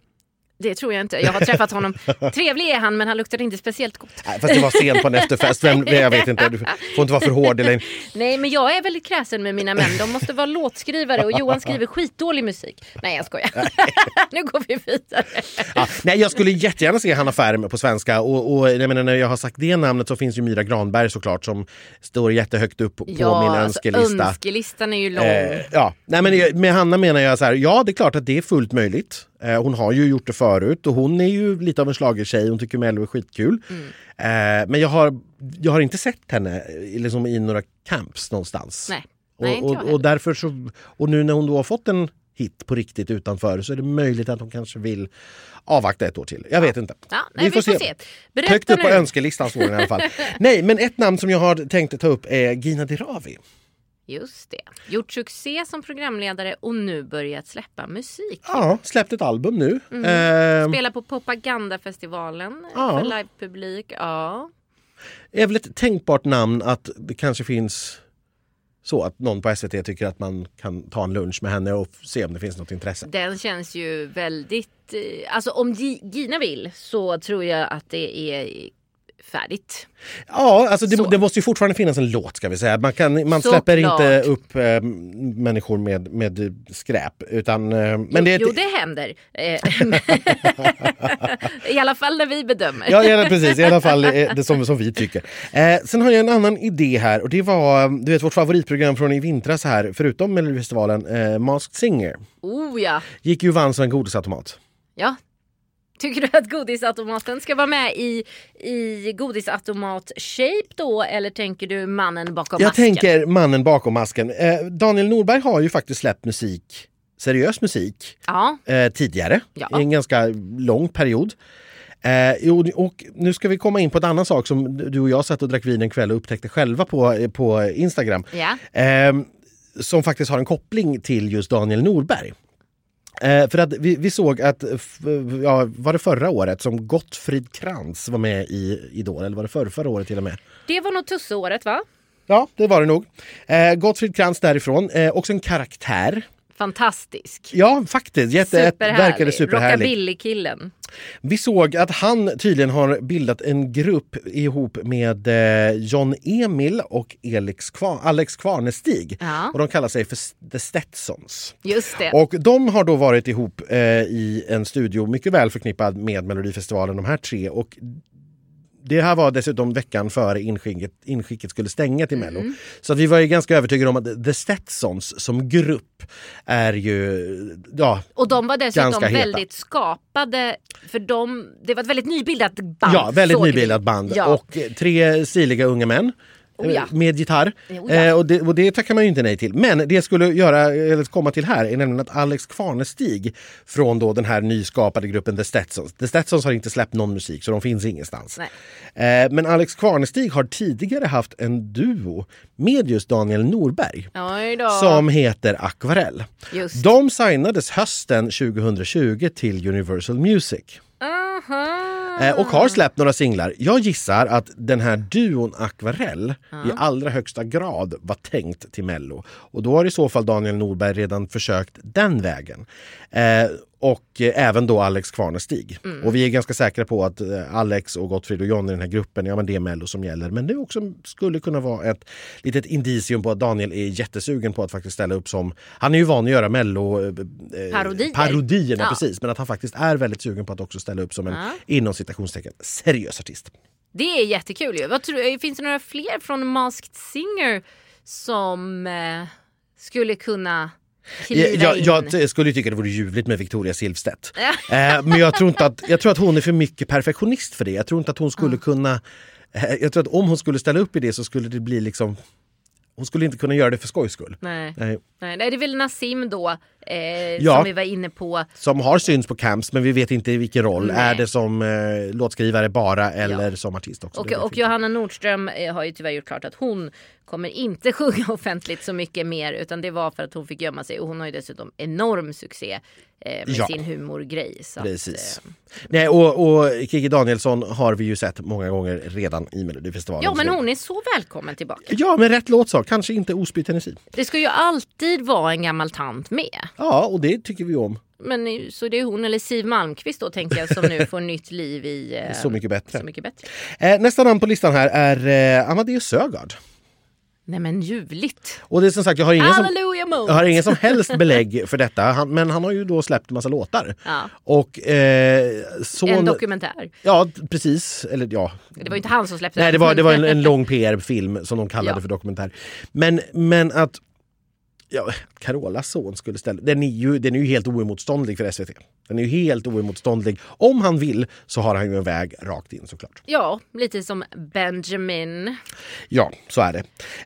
[SPEAKER 1] Det tror jag inte. Jag har träffat honom. *laughs* Trevlig är han men han luktar inte speciellt gott.
[SPEAKER 2] Nej, fast det var sent på en efterfest. Vem, *laughs* jag vet inte. Du får inte vara för hård. Eller...
[SPEAKER 1] Nej men jag är väldigt kräsen med mina män. De måste vara låtskrivare och Johan skriver skitdålig musik. Nej jag skojar. *laughs* nu går vi vidare.
[SPEAKER 2] Ja, nej, jag skulle jättegärna se Hanna Färm på svenska. Och, och jag menar, när jag har sagt det namnet så finns ju Myra Granberg såklart som står jättehögt upp på min önskelista.
[SPEAKER 1] Alltså, önskelistan är ju lång.
[SPEAKER 2] Eh, ja, nej men med Hanna menar jag så här, ja det är klart att det är fullt möjligt. Eh, hon har ju gjort det förut och hon är ju lite av en schlagertjej. hon tycker Mello är skitkul.
[SPEAKER 1] Mm.
[SPEAKER 2] Eh, men jag har, jag har inte sett henne eh, liksom, i några camps någonstans.
[SPEAKER 1] Nej. Nej,
[SPEAKER 2] och, och, och därför så, och nu när hon då har fått en hit på riktigt utanför så är det möjligt att hon kanske vill avvakta ett år till. Jag vet inte.
[SPEAKER 1] Ja, nej, vi, får se. Berätta
[SPEAKER 2] Högt upp på önskelistan står i alla fall. *laughs* Nej, men ett namn som jag har tänkt ta upp är Gina Dirawi.
[SPEAKER 1] Just det. Gjort succé som programledare och nu börjat släppa musik.
[SPEAKER 2] Ja, släppt ett album nu.
[SPEAKER 1] Mm.
[SPEAKER 2] Eh,
[SPEAKER 1] Spelar på Propagandafestivalen
[SPEAKER 2] Ja.
[SPEAKER 1] för livepublik. Ja.
[SPEAKER 2] är väl ett tänkbart namn att det kanske finns så att någon på SVT tycker att man kan ta en lunch med henne och se om det finns något intresse.
[SPEAKER 1] Den känns ju väldigt... eh, Alltså om Gi- Gina vill så tror jag att det är färdigt.
[SPEAKER 2] Ja, alltså det, det måste ju fortfarande finnas en låt ska vi säga. Man, kan, man släpper inte upp eh, människor med, med skräp. Utan, eh, men det är ett-
[SPEAKER 1] Jo, det händer. Eh, *laughs* I alla fall när vi bedömer.
[SPEAKER 2] Ja, ja, precis. I alla fall det som, som vi tycker. Eh, sen har jag en annan idé här och det var du vet, vårt favoritprogram från i vintras här, förutom Melodifestivalen, eh, Masked Singer.
[SPEAKER 1] Oh ja.
[SPEAKER 2] Gick ju och vann som en godisautomat.
[SPEAKER 1] ja. Tycker du att godisautomaten ska vara med i, i godisautomat-shape då eller tänker du mannen bakom
[SPEAKER 2] Jag
[SPEAKER 1] masken?
[SPEAKER 2] tänker mannen bakom masken. Eh, Daniel Norberg har ju faktiskt släppt musik, seriös musik,
[SPEAKER 1] Ja,
[SPEAKER 2] eh, tidigare.
[SPEAKER 1] Ja.
[SPEAKER 2] I en ganska lång period. Eh, och nu ska vi komma in på en annan sak som du och jag satt och drack vin en kväll och upptäckte själva på, på Instagram.
[SPEAKER 1] ja.
[SPEAKER 2] Eh, som faktiskt har en koppling till just Daniel Norberg. Eh, för att vi, vi såg att, f- ja, var det förra året som Gottfrid Krantz var med i Idol, eller var det förra, förra året till och med?
[SPEAKER 1] Det var nog tusseåret va?
[SPEAKER 2] Ja, det var det nog. Eh, Gottfrid Krantz därifrån, eh, också en karaktär.
[SPEAKER 1] Fantastisk.
[SPEAKER 2] Ja, faktiskt. Jätte, verkade superhärlig.
[SPEAKER 1] Rockabilly-killen.
[SPEAKER 2] Vi såg att han tydligen har bildat en grupp ihop med eh, John Emil och Kvar, Alex Kvarnestig.
[SPEAKER 1] Ja.
[SPEAKER 2] Och de kallar sig för The Stetsons.
[SPEAKER 1] Just det.
[SPEAKER 2] Och de har då varit ihop eh, i en studio mycket väl förknippad med Melodifestivalen, de här tre. Och det här var dessutom veckan före inskicket, inskicket skulle stänga till Mello.
[SPEAKER 1] Mm.
[SPEAKER 2] Så vi var ju ganska övertygade om att The Stetsons som grupp är ju... Ja,
[SPEAKER 1] Och de var dessutom
[SPEAKER 2] heta.
[SPEAKER 1] väldigt skapade. För de, det var ett väldigt nybildat band.
[SPEAKER 2] ja väldigt
[SPEAKER 1] såg vi.
[SPEAKER 2] nybildat band.
[SPEAKER 1] Ja.
[SPEAKER 2] Och tre stiliga unga män.
[SPEAKER 1] Oh ja.
[SPEAKER 2] eh, Med gitarr.
[SPEAKER 1] Oh ja.
[SPEAKER 2] Eh, och, det, och det tackar man ju inte nej till. Men det jag skulle göra, eller komma till här är nämligen att Alex Kvarnestig från då den här nyskapade gruppen The Stetsons. The Stetsons har inte släppt någon musik så de finns ingenstans.
[SPEAKER 1] Nej.
[SPEAKER 2] Eh, men Alex Kvarnestig har tidigare haft en duo med just Daniel Norberg. Som heter Aquarell.
[SPEAKER 1] Just.
[SPEAKER 2] De signades hösten 2020 till Universal Music.
[SPEAKER 1] Aha.
[SPEAKER 2] Eh, och har släppt några singlar. Jag gissar att den här duon Aquarell i allra högsta grad var tänkt till Mello. Och då har i så fall Daniel Norberg redan försökt den vägen. Eh, och eh, även då Alex Kvarnestig. Och vi är ganska säkra på att eh, Alex och Gottfrid och John i den här gruppen, ja men det är Mello som gäller. Men det också skulle kunna vara ett litet indicium på att Daniel är jättesugen på att faktiskt ställa upp som... Han är ju van att göra Mello... Eh, eh,
[SPEAKER 1] Parodier.
[SPEAKER 2] Parodierna,
[SPEAKER 1] Ja.
[SPEAKER 2] precis. Men att han faktiskt är väldigt sugen på att också ställa upp som en
[SPEAKER 1] Ja.
[SPEAKER 2] inom citationstecken seriös artist.
[SPEAKER 1] Det är jättekul ju. Vad tror, finns det några fler från Masked Singer som eh, skulle kunna
[SPEAKER 2] Jag, jag, skulle tycka det vore ljuvligt med Victoria Silvstedt. *laughs* eh, men jag tror, inte att, jag tror att hon är för mycket perfektionist för det. Jag tror inte att hon skulle kunna... Eh, jag tror att om hon skulle ställa upp i det så skulle det bli liksom... Hon skulle inte kunna göra det för skojs skull.
[SPEAKER 1] Nej.
[SPEAKER 2] Nej.
[SPEAKER 1] Nej, det är väl Nassim då Eh,
[SPEAKER 2] Ja.
[SPEAKER 1] Som vi var inne på.
[SPEAKER 2] Som har synts på camps men vi vet inte i vilken roll.
[SPEAKER 1] Nej.
[SPEAKER 2] Är det som eh, låtskrivare bara eller som artist också?
[SPEAKER 1] Och, och. Johanna Nordström eh, har ju tyvärr gjort klart att hon kommer inte *laughs* sjunga offentligt så mycket mer utan det var för att hon fick gömma sig och hon har ju dessutom enorm succé eh, med
[SPEAKER 2] Ja.
[SPEAKER 1] sin humorgrej.
[SPEAKER 2] Precis.
[SPEAKER 1] Att, eh,
[SPEAKER 2] Nej, och, och Kiki Danielsson har vi ju sett många gånger redan i Melodifestivalen.
[SPEAKER 1] ja men hon är så välkommen tillbaka.
[SPEAKER 2] Ja, men rätt låt så. Kanske inte osbyt energi.
[SPEAKER 1] Det ska ju alltid vara en gammal tant med.
[SPEAKER 2] Ja, och det tycker vi om.
[SPEAKER 1] Men så det är hon eller Siv Malmkvist då tänker jag som nu får nytt liv i *laughs* eh,
[SPEAKER 2] Så mycket bättre.
[SPEAKER 1] Så mycket bättre.
[SPEAKER 2] Eh, nästa namn på listan här är eh, Amadeus Sögaard.
[SPEAKER 1] Nej men ljuvligt.
[SPEAKER 2] Och det är som sagt, jag har ingen som, jag har ingen som helst belägg för detta. Han, men han har ju då släppt en massa låtar.
[SPEAKER 1] Ja,
[SPEAKER 2] Och eh, son...
[SPEAKER 1] en dokumentär.
[SPEAKER 2] Ja, precis. Eller ja.
[SPEAKER 1] Det var ju inte han som släppte
[SPEAKER 2] Nej, det
[SPEAKER 1] den,
[SPEAKER 2] var,
[SPEAKER 1] men-
[SPEAKER 2] det var en, en *laughs* lång PR-film som de kallade
[SPEAKER 1] Ja.
[SPEAKER 2] för dokumentär. Men, men att ja, Carolas son skulle ställa... Den är, ju, den är ju helt oemotståndlig för SVT. Den är ju helt oemotståndlig. Om han vill så har han ju en väg rakt in såklart.
[SPEAKER 1] Ja, lite som Benjamin.
[SPEAKER 2] Ja, så är det.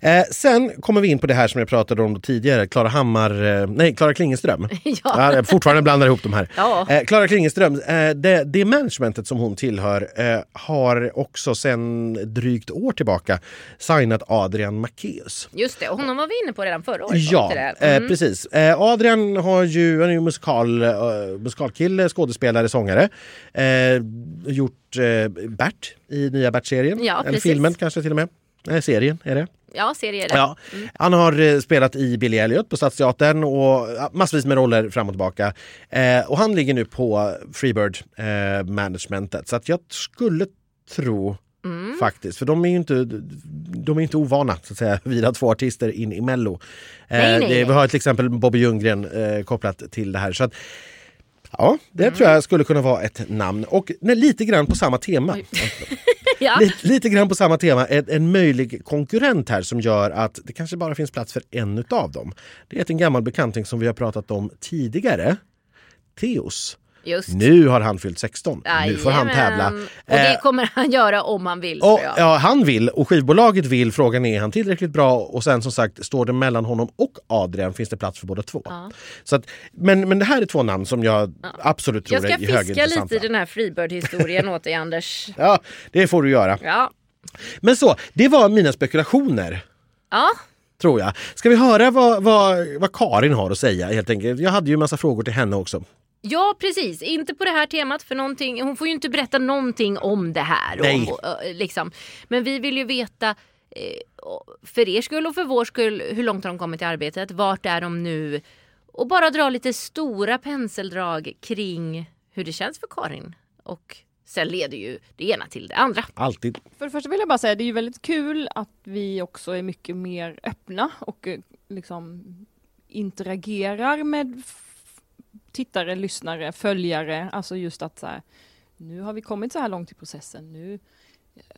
[SPEAKER 2] Eh, sen kommer vi in på det här som jag pratade om tidigare. Klara Hammar... Eh, nej, Klara Klingenström. *laughs*
[SPEAKER 1] Ja.
[SPEAKER 2] Ja, jag fortfarande blandar ihop de här.
[SPEAKER 1] Ja.
[SPEAKER 2] Eh, Klara Klingenström, eh, det, det managementet som hon tillhör eh, har också sedan drygt år tillbaka signat Adrian Macéus.
[SPEAKER 1] Just det, och honom var vi inne på redan förra året.
[SPEAKER 2] Ja,
[SPEAKER 1] inte det?
[SPEAKER 2] eh,
[SPEAKER 1] Mm.
[SPEAKER 2] precis. Eh, Adrian har ju, han är ju musikal, eh, musikalkille, skådespelare, sångare. Eh, gjort eh, Bert i nya Bert-serien.
[SPEAKER 1] Ja,
[SPEAKER 2] Eller filmen kanske till och med. Nej, serien är det.
[SPEAKER 1] Ja, serie är det.
[SPEAKER 2] Ja. Han har eh, spelat i Billy Elliot på Stadsteatern och massvis med roller fram och tillbaka. Eh, och han ligger nu på Freebird eh, managementet. Så att jag skulle tro
[SPEAKER 1] Mm.
[SPEAKER 2] Faktiskt, för de är ju inte, de är inte ovana så att säga vid att få artister in i Mello. Eh,
[SPEAKER 1] Nej, nej,
[SPEAKER 2] vi har till exempel Bobby Ljunggren eh, kopplat till det här. Så att, Ja, det
[SPEAKER 1] Mm.
[SPEAKER 2] tror jag skulle kunna vara ett namn. Och nej, lite grann på samma tema. *laughs*
[SPEAKER 1] Ja.
[SPEAKER 2] Lite, lite grann på samma tema, en, en möjlig konkurrent här som gör att det kanske bara finns plats för en utav dem. Det är en gammal bekanting som vi har pratat om tidigare. Theos.
[SPEAKER 1] Just.
[SPEAKER 2] Nu har han fyllt 16. Nu får han tävla.
[SPEAKER 1] Och det
[SPEAKER 2] Eh,
[SPEAKER 1] kommer han göra om han vill.
[SPEAKER 2] och, ja, han vill och skivbolaget vill. Frågan är, är han tillräckligt bra? Och sen som sagt, står det mellan honom och Adrian finns det plats för båda två.
[SPEAKER 1] Ja.
[SPEAKER 2] Så att, men, men det här är två namn som jag absolut tror
[SPEAKER 1] Jag ska
[SPEAKER 2] är
[SPEAKER 1] fiska
[SPEAKER 2] högintressanta.
[SPEAKER 1] lite i den här Freebird-historien åt dig Anders. *laughs*
[SPEAKER 2] Ja, det får du göra.
[SPEAKER 1] Ja.
[SPEAKER 2] Men så, det var mina spekulationer.
[SPEAKER 1] Ja,
[SPEAKER 2] Tror jag. Ska vi höra vad, vad, vad Karin har att säga helt enkelt? Jag hade ju en massa frågor till henne också.
[SPEAKER 1] Ja precis, inte på det här temat för någonting. Hon får ju inte berätta någonting om det här.
[SPEAKER 2] Nej.
[SPEAKER 1] Om, eh, liksom. Men vi vill ju veta eh, för er skull och för vår skull hur långt har de kommit i arbetet? Vart är de nu? Och bara dra lite stora penseldrag kring hur det känns för Karin. Och sen leder ju det ena till det andra.
[SPEAKER 2] Alltid.
[SPEAKER 3] För det första vill jag bara säga, det är ju väldigt kul att vi också är mycket mer öppna och eh, liksom interagerar med tittare, lyssnare, följare. Alltså just att så här, nu har vi kommit så här långt i processen. Nu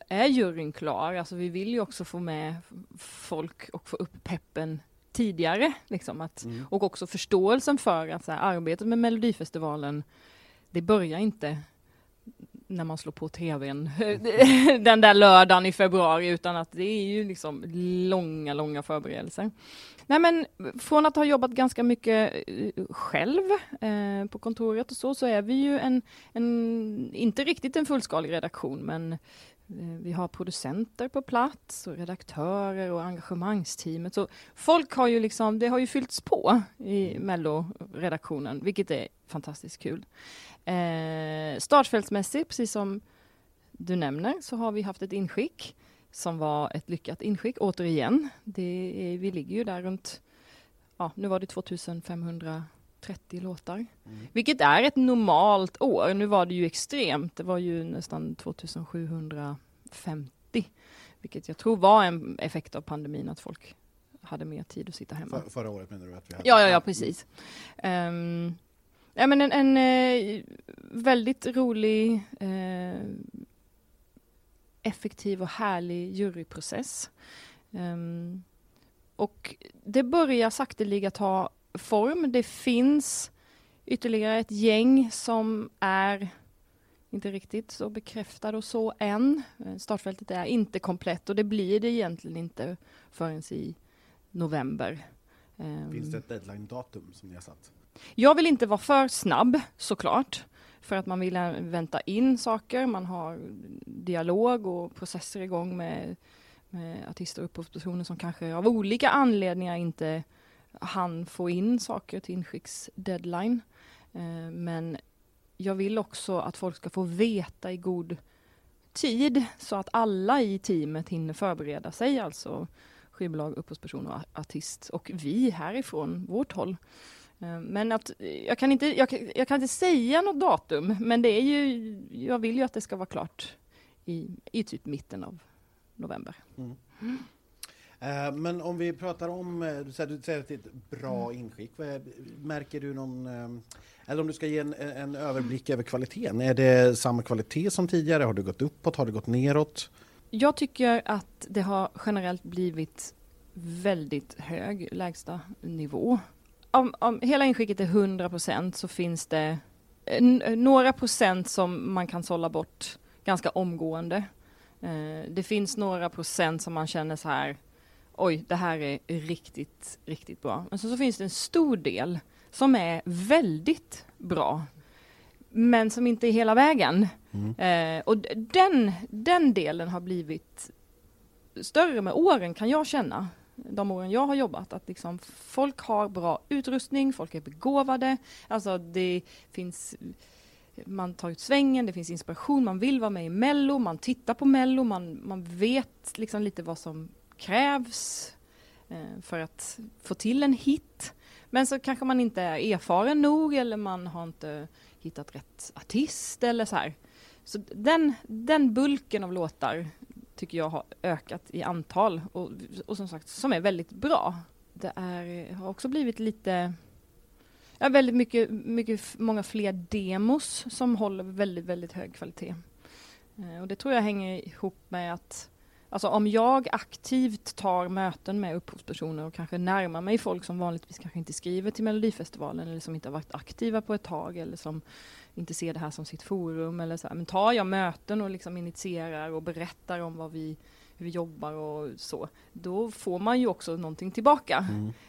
[SPEAKER 3] är juryn klar. Alltså vi vill ju också få med folk och få upp peppen tidigare. Liksom att, Och också förståelsen för att så här, arbetet med Melodifestivalen, det börjar inte när man slår på tvn *laughs* den där lördagen i februari utan att det är ju liksom långa, långa förberedelser. Nej men från att ha jobbat ganska mycket eh, själv eh, på kontoret och så, så är vi ju en, en inte riktigt en fullskalig redaktion men vi har producenter på plats och redaktörer och engagemangsteamet. Så folk har ju liksom, det har ju fyllts på i Mello-redaktionen, vilket är fantastiskt kul. Eh, startfältsmässigt, precis som du nämner, så har vi haft ett inskick som var ett lyckat inskick, återigen. Det är, vi ligger ju där runt, ja, nu var det 2530 låtar. Vilket är ett normalt år. Nu var det ju extremt, det var ju nästan 2750. Vilket jag tror var en effekt av pandemin, att folk hade mer tid att sitta hemma.
[SPEAKER 4] För, förra året menar du att vi hade?
[SPEAKER 3] Ja, ja, ja, precis. Um, ja, men en, en eh, väldigt rolig, eh, effektiv och härlig juryprocess. Ehm, och det börjar sakteliga ta form. Det finns ytterligare ett gäng som är inte riktigt så bekräftade och så än. Eh, Startfältet är inte komplett och det blir det egentligen inte förrän i november. Ehm,
[SPEAKER 4] Finns det ett deadline-datum som ni har satt?
[SPEAKER 3] Jag vill inte vara för snabb såklart. För att man vill vänta in saker, man har dialog och processer igång med, med artister och upphovspersoner som kanske av olika anledningar inte han få in saker till inskicks-deadline. Eh, men jag vill också att folk ska få veta i god tid så att alla i teamet hinner förbereda sig, alltså skivbolag, upphovsperson och artist och vi härifrån vårt håll. Eh, men att jag kan, inte, jag, jag, kan inte säga något datum, men det är ju, jag vill ju att det ska vara klart i, i typ mitten av november. Mm.
[SPEAKER 2] Eh, men om vi pratar om, eh, du säger, att det är ett bra mm. inskick. Märker du någon, eh, eller om du ska ge en, en överblick över kvaliteten. Är det samma kvalitet som tidigare? Har det gått uppåt? Har det gått neråt?
[SPEAKER 3] Jag tycker att det har generellt blivit väldigt hög lägsta nivå. Om, om hela inskicket är 100 procent så finns det några procent som man kan sålla bort ganska omgående. Det finns några procent som man känner så här, oj, det här är riktigt, riktigt bra. Men så, så finns det en stor del som är väldigt bra, men som inte är hela vägen. Mm. Eh, och den, den delen har blivit större med åren kan jag känna. De åren jag har jobbat, att liksom folk har bra utrustning, folk är begåvade, alltså det finns man tar ut svängen, det finns inspiration, man vill vara med i Mello, man tittar på Mello, man, man vet liksom lite vad som krävs eh, för att få till en hit. Men så kanske man inte är erfaren nog eller man har inte hittat rätt artist eller så här. Så den, den bulken av låtar tycker jag har ökat i antal och, och som sagt som är väldigt bra. Det är, har också blivit lite Ja, väldigt mycket, mycket, många fler demos som håller väldigt, väldigt hög kvalitet. Eh, och det tror jag hänger ihop med att Alltså om jag aktivt tar möten med upphovspersoner och kanske närmar mig folk som vanligtvis kanske inte skriver till Melodifestivalen eller som inte har varit aktiva på ett tag eller som inte ser det här som sitt forum eller så här. Men tar jag möten och liksom initierar och berättar om vad vi, hur vi jobbar och så, då får man ju också någonting tillbaka.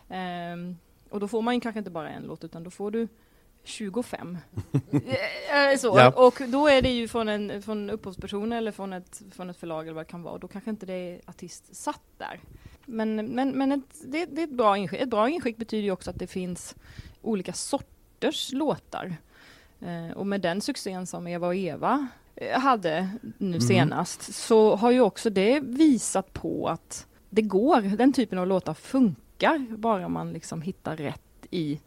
[SPEAKER 3] Mm. Um, och då får man ju kanske inte bara en låt utan då får du 25. Eh, eh, så. Ja. Och då är det ju från en från upphovsperson eller från ett, från ett förlag eller vad det kan vara. Då kanske inte det är artist satt där. Men, men, men ett, det, det, är ett bra inskick. Ett bra inskick betyder ju också att det finns olika sorters låtar. Eh, och med den succén som Eva och Eva eh, hade nu mm. senast så har ju också det visat på att det går. Den typen av låtar funkar bara man liksom hittar rätt i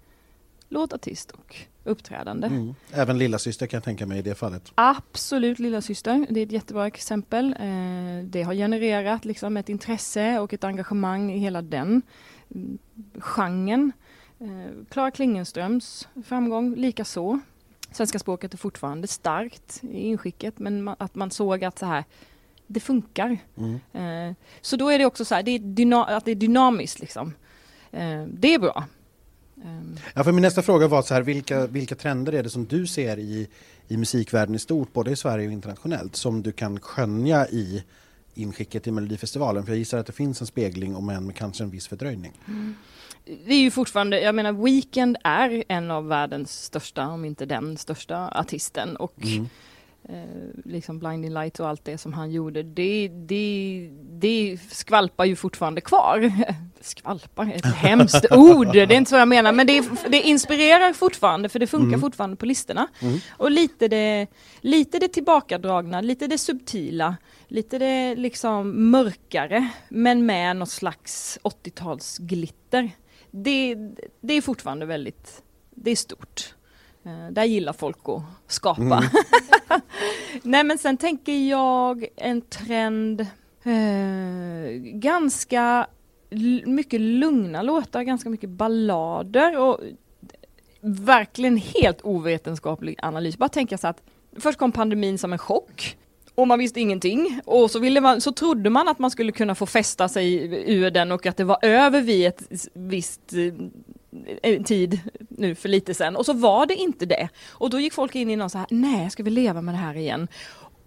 [SPEAKER 3] låtartist och uppträdande. Mm.
[SPEAKER 2] Även lilla syster kan jag tänka mig i det fallet.
[SPEAKER 3] Absolut lilla syster. det är ett jättebra exempel. Eh, det har genererat liksom ett intresse och ett engagemang i hela den mm, genren. Eh, Klara Klingenströms framgång lika så. Svenska språket är fortfarande starkt i inskicket men att man såg att så här det funkar. Mm. Eh, så då är det också så här, det är att det är dynamiskt liksom. Det är bra.
[SPEAKER 2] Ehm. Ja, för min nästa fråga var så här, vilka, vilka trender är det som du ser i, i musikvärlden i stort, både i Sverige och internationellt, som du kan skönja i inskicket till Melodifestivalen? För jag gissar att det finns en spegling, om än med kanske en viss fördröjning. Mm.
[SPEAKER 3] Det är ju fortfarande, jag menar Weekend är en av världens största, om inte den största artisten. Och mm. Eh, liksom Blinding Light och allt det som han gjorde, det, det, det skvalpar ju fortfarande kvar. *laughs* skvalpar, ett hemskt ord, det är inte så jag menar, men det, det inspirerar fortfarande för det funkar mm. fortfarande på listorna. Mm. Och lite det, lite det tillbakadragna, lite det subtila, lite det liksom mörkare, men med något slags 80-talsglitter. Det, det är fortfarande väldigt, det är stort. Uh, där gillar folk att skapa. Mm. *laughs* *laughs* Nej men sen tänker jag en trend eh, ganska mycket lugna låtar, ganska mycket ballader och verkligen helt ovetenskaplig analys. Bara tänka så att först kom pandemin som en chock och man visste ingenting och så, ville man, så trodde man att man skulle kunna få fästa sig ur den och att det var över vid ett visst eh, eh, tid nu för lite sen och så var det inte det. Och då gick folk in i någon så här, nej ska vi leva med det här igen?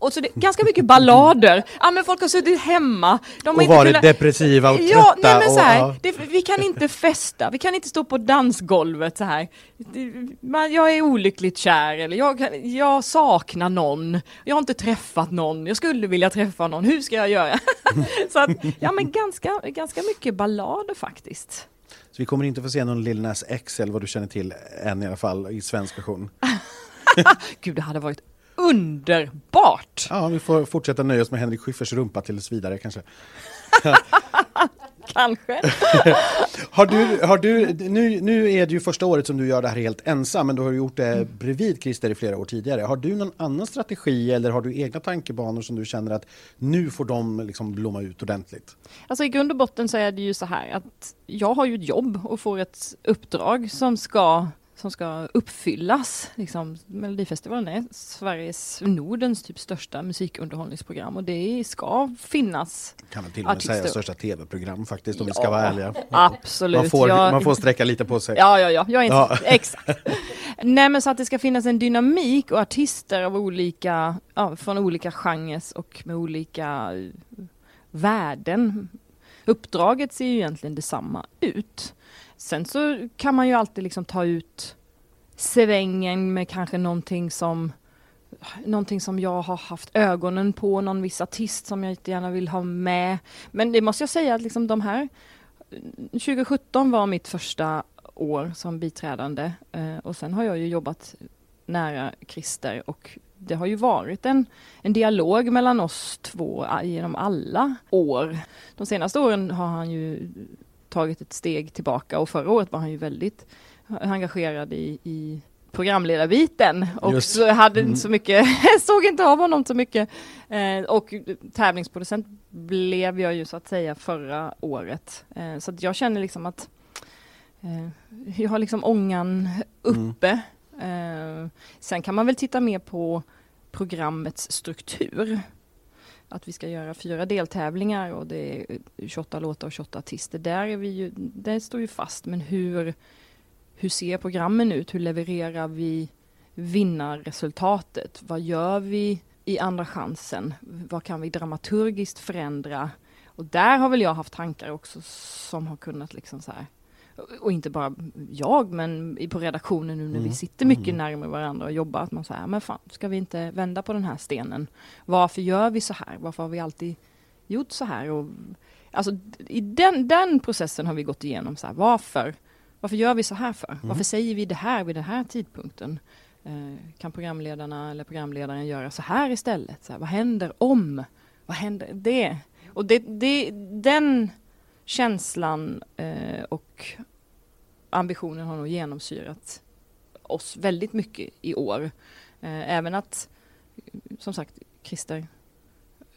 [SPEAKER 3] och så det ganska mycket ballader. Ja men folk har suttit hemma. De har
[SPEAKER 2] Och varit
[SPEAKER 3] kunnat-
[SPEAKER 2] depressiva och trötta.
[SPEAKER 3] Ja, nej men så
[SPEAKER 2] och,
[SPEAKER 3] här,
[SPEAKER 2] ja.
[SPEAKER 3] det, vi kan inte festa, vi kan inte stå på dansgolvet så här. Det, man, jag är olyckligt kär eller jag, jag saknar någon, jag har inte träffat någon, jag skulle vilja träffa någon, hur ska jag göra? *laughs* så att, ja men ganska, ganska mycket ballader faktiskt.
[SPEAKER 4] Så vi kommer inte få se någon Lil Nas X eller vad du känner till än i alla fall i svensk version. *laughs*
[SPEAKER 3] Gud, det hade varit underbart!
[SPEAKER 4] Ja, vi får fortsätta nöja oss med Henrik Schyfferts rumpa tills vidare kanske. *laughs*
[SPEAKER 3] Kanske. *laughs*
[SPEAKER 4] Har du, har du, nu, nu är det ju första året som du gör det här helt ensam, men du har gjort det bredvid Christer i flera år tidigare. Har du någon annan strategi eller har du egna tankebanor som du känner att nu får de liksom blomma ut ordentligt?
[SPEAKER 3] Alltså i grund och botten så är det ju så här att jag har ju ett jobb och får ett uppdrag som ska som ska uppfyllas. Liksom, Melodifestivalen är Sveriges, Nordens typ största musikunderhållningsprogram och det ska finnas.
[SPEAKER 4] Kan man till och med
[SPEAKER 3] Artister.
[SPEAKER 4] säga största tv-program faktiskt om vi ska
[SPEAKER 3] Ja,
[SPEAKER 4] vara ärliga.
[SPEAKER 3] Absolut.
[SPEAKER 4] Man får,
[SPEAKER 3] Jag-
[SPEAKER 4] man får sträcka lite på sig.
[SPEAKER 3] Ja, ja, ja, jag är inte,
[SPEAKER 4] Ja. *laughs*
[SPEAKER 3] exakt. Nej men så att det ska finnas en dynamik och artister av olika, ja, från olika genrer och med olika värden. Uppdraget ser ju egentligen detsamma ut. Sen så kan man ju alltid liksom ta ut svängen med kanske någonting som Någonting som jag har haft ögonen på, någon viss artist som jag inte gärna vill ha med. Men det måste jag säga att liksom de här eh, 2017 var mitt första år som biträdande eh, och sen har jag ju jobbat nära Christer och det har ju varit en, en dialog mellan oss två genom alla år. De senaste åren har han ju tagit ett steg tillbaka och förra året var han ju väldigt engagerad i, i programledarbiten och
[SPEAKER 4] Just.
[SPEAKER 3] så hade
[SPEAKER 4] Mm.
[SPEAKER 3] inte så mycket, *laughs* såg inte av honom så mycket. Eh, och tävlingsproducent blev jag ju så att säga förra året. Eh, så jag känner liksom att eh, jag har liksom ångan uppe. Eh, sen kan man väl titta mer på programmets struktur. Att vi ska göra fyra deltävlingar och det är 28 låtar och 28 artister. Där är vi ju, det står ju fast, men hur, hur ser programmen ut? Hur levererar vi vinnarresultatet? Vad gör vi i andra chansen? Vad kan vi dramaturgiskt förändra? Och där har väl jag haft tankar också som har kunnat liksom så här och inte bara jag, men på redaktionen nu när vi
[SPEAKER 4] Mm.
[SPEAKER 3] sitter mycket
[SPEAKER 4] Mm.
[SPEAKER 3] närmare varandra och jobbar, att man säger, men fan, ska vi inte vända på den här stenen? Varför gör vi så här? Varför har vi alltid gjort så här? Och, alltså, I den, den processen har vi gått igenom, så här, varför? Varför gör vi så här för? Varför säger vi det här vid den här tidpunkten? Eh, kan programledarna eller programledaren göra så här istället? Så här, vad händer om? Vad händer det? Och det, det, den känslan eh, och ambitionen har nog genomsyrat oss väldigt mycket i år. Eh, även att, som sagt, Christer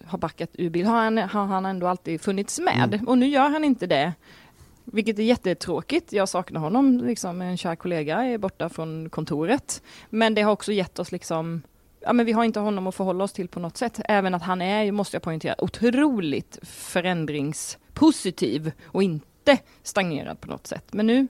[SPEAKER 3] har backat ur bild har han, har han ändå alltid funnits med
[SPEAKER 4] Mm.
[SPEAKER 3] och nu gör han inte det. Vilket är jättetråkigt. Jag saknar honom, liksom en kär kollega är borta från kontoret. Men det har också gett oss liksom Ja, men vi har inte honom att förhålla oss till på något sätt. Även att han är, måste jag poängtera, otroligt förändringspositiv och inte stagnerad på något sätt. Men nu,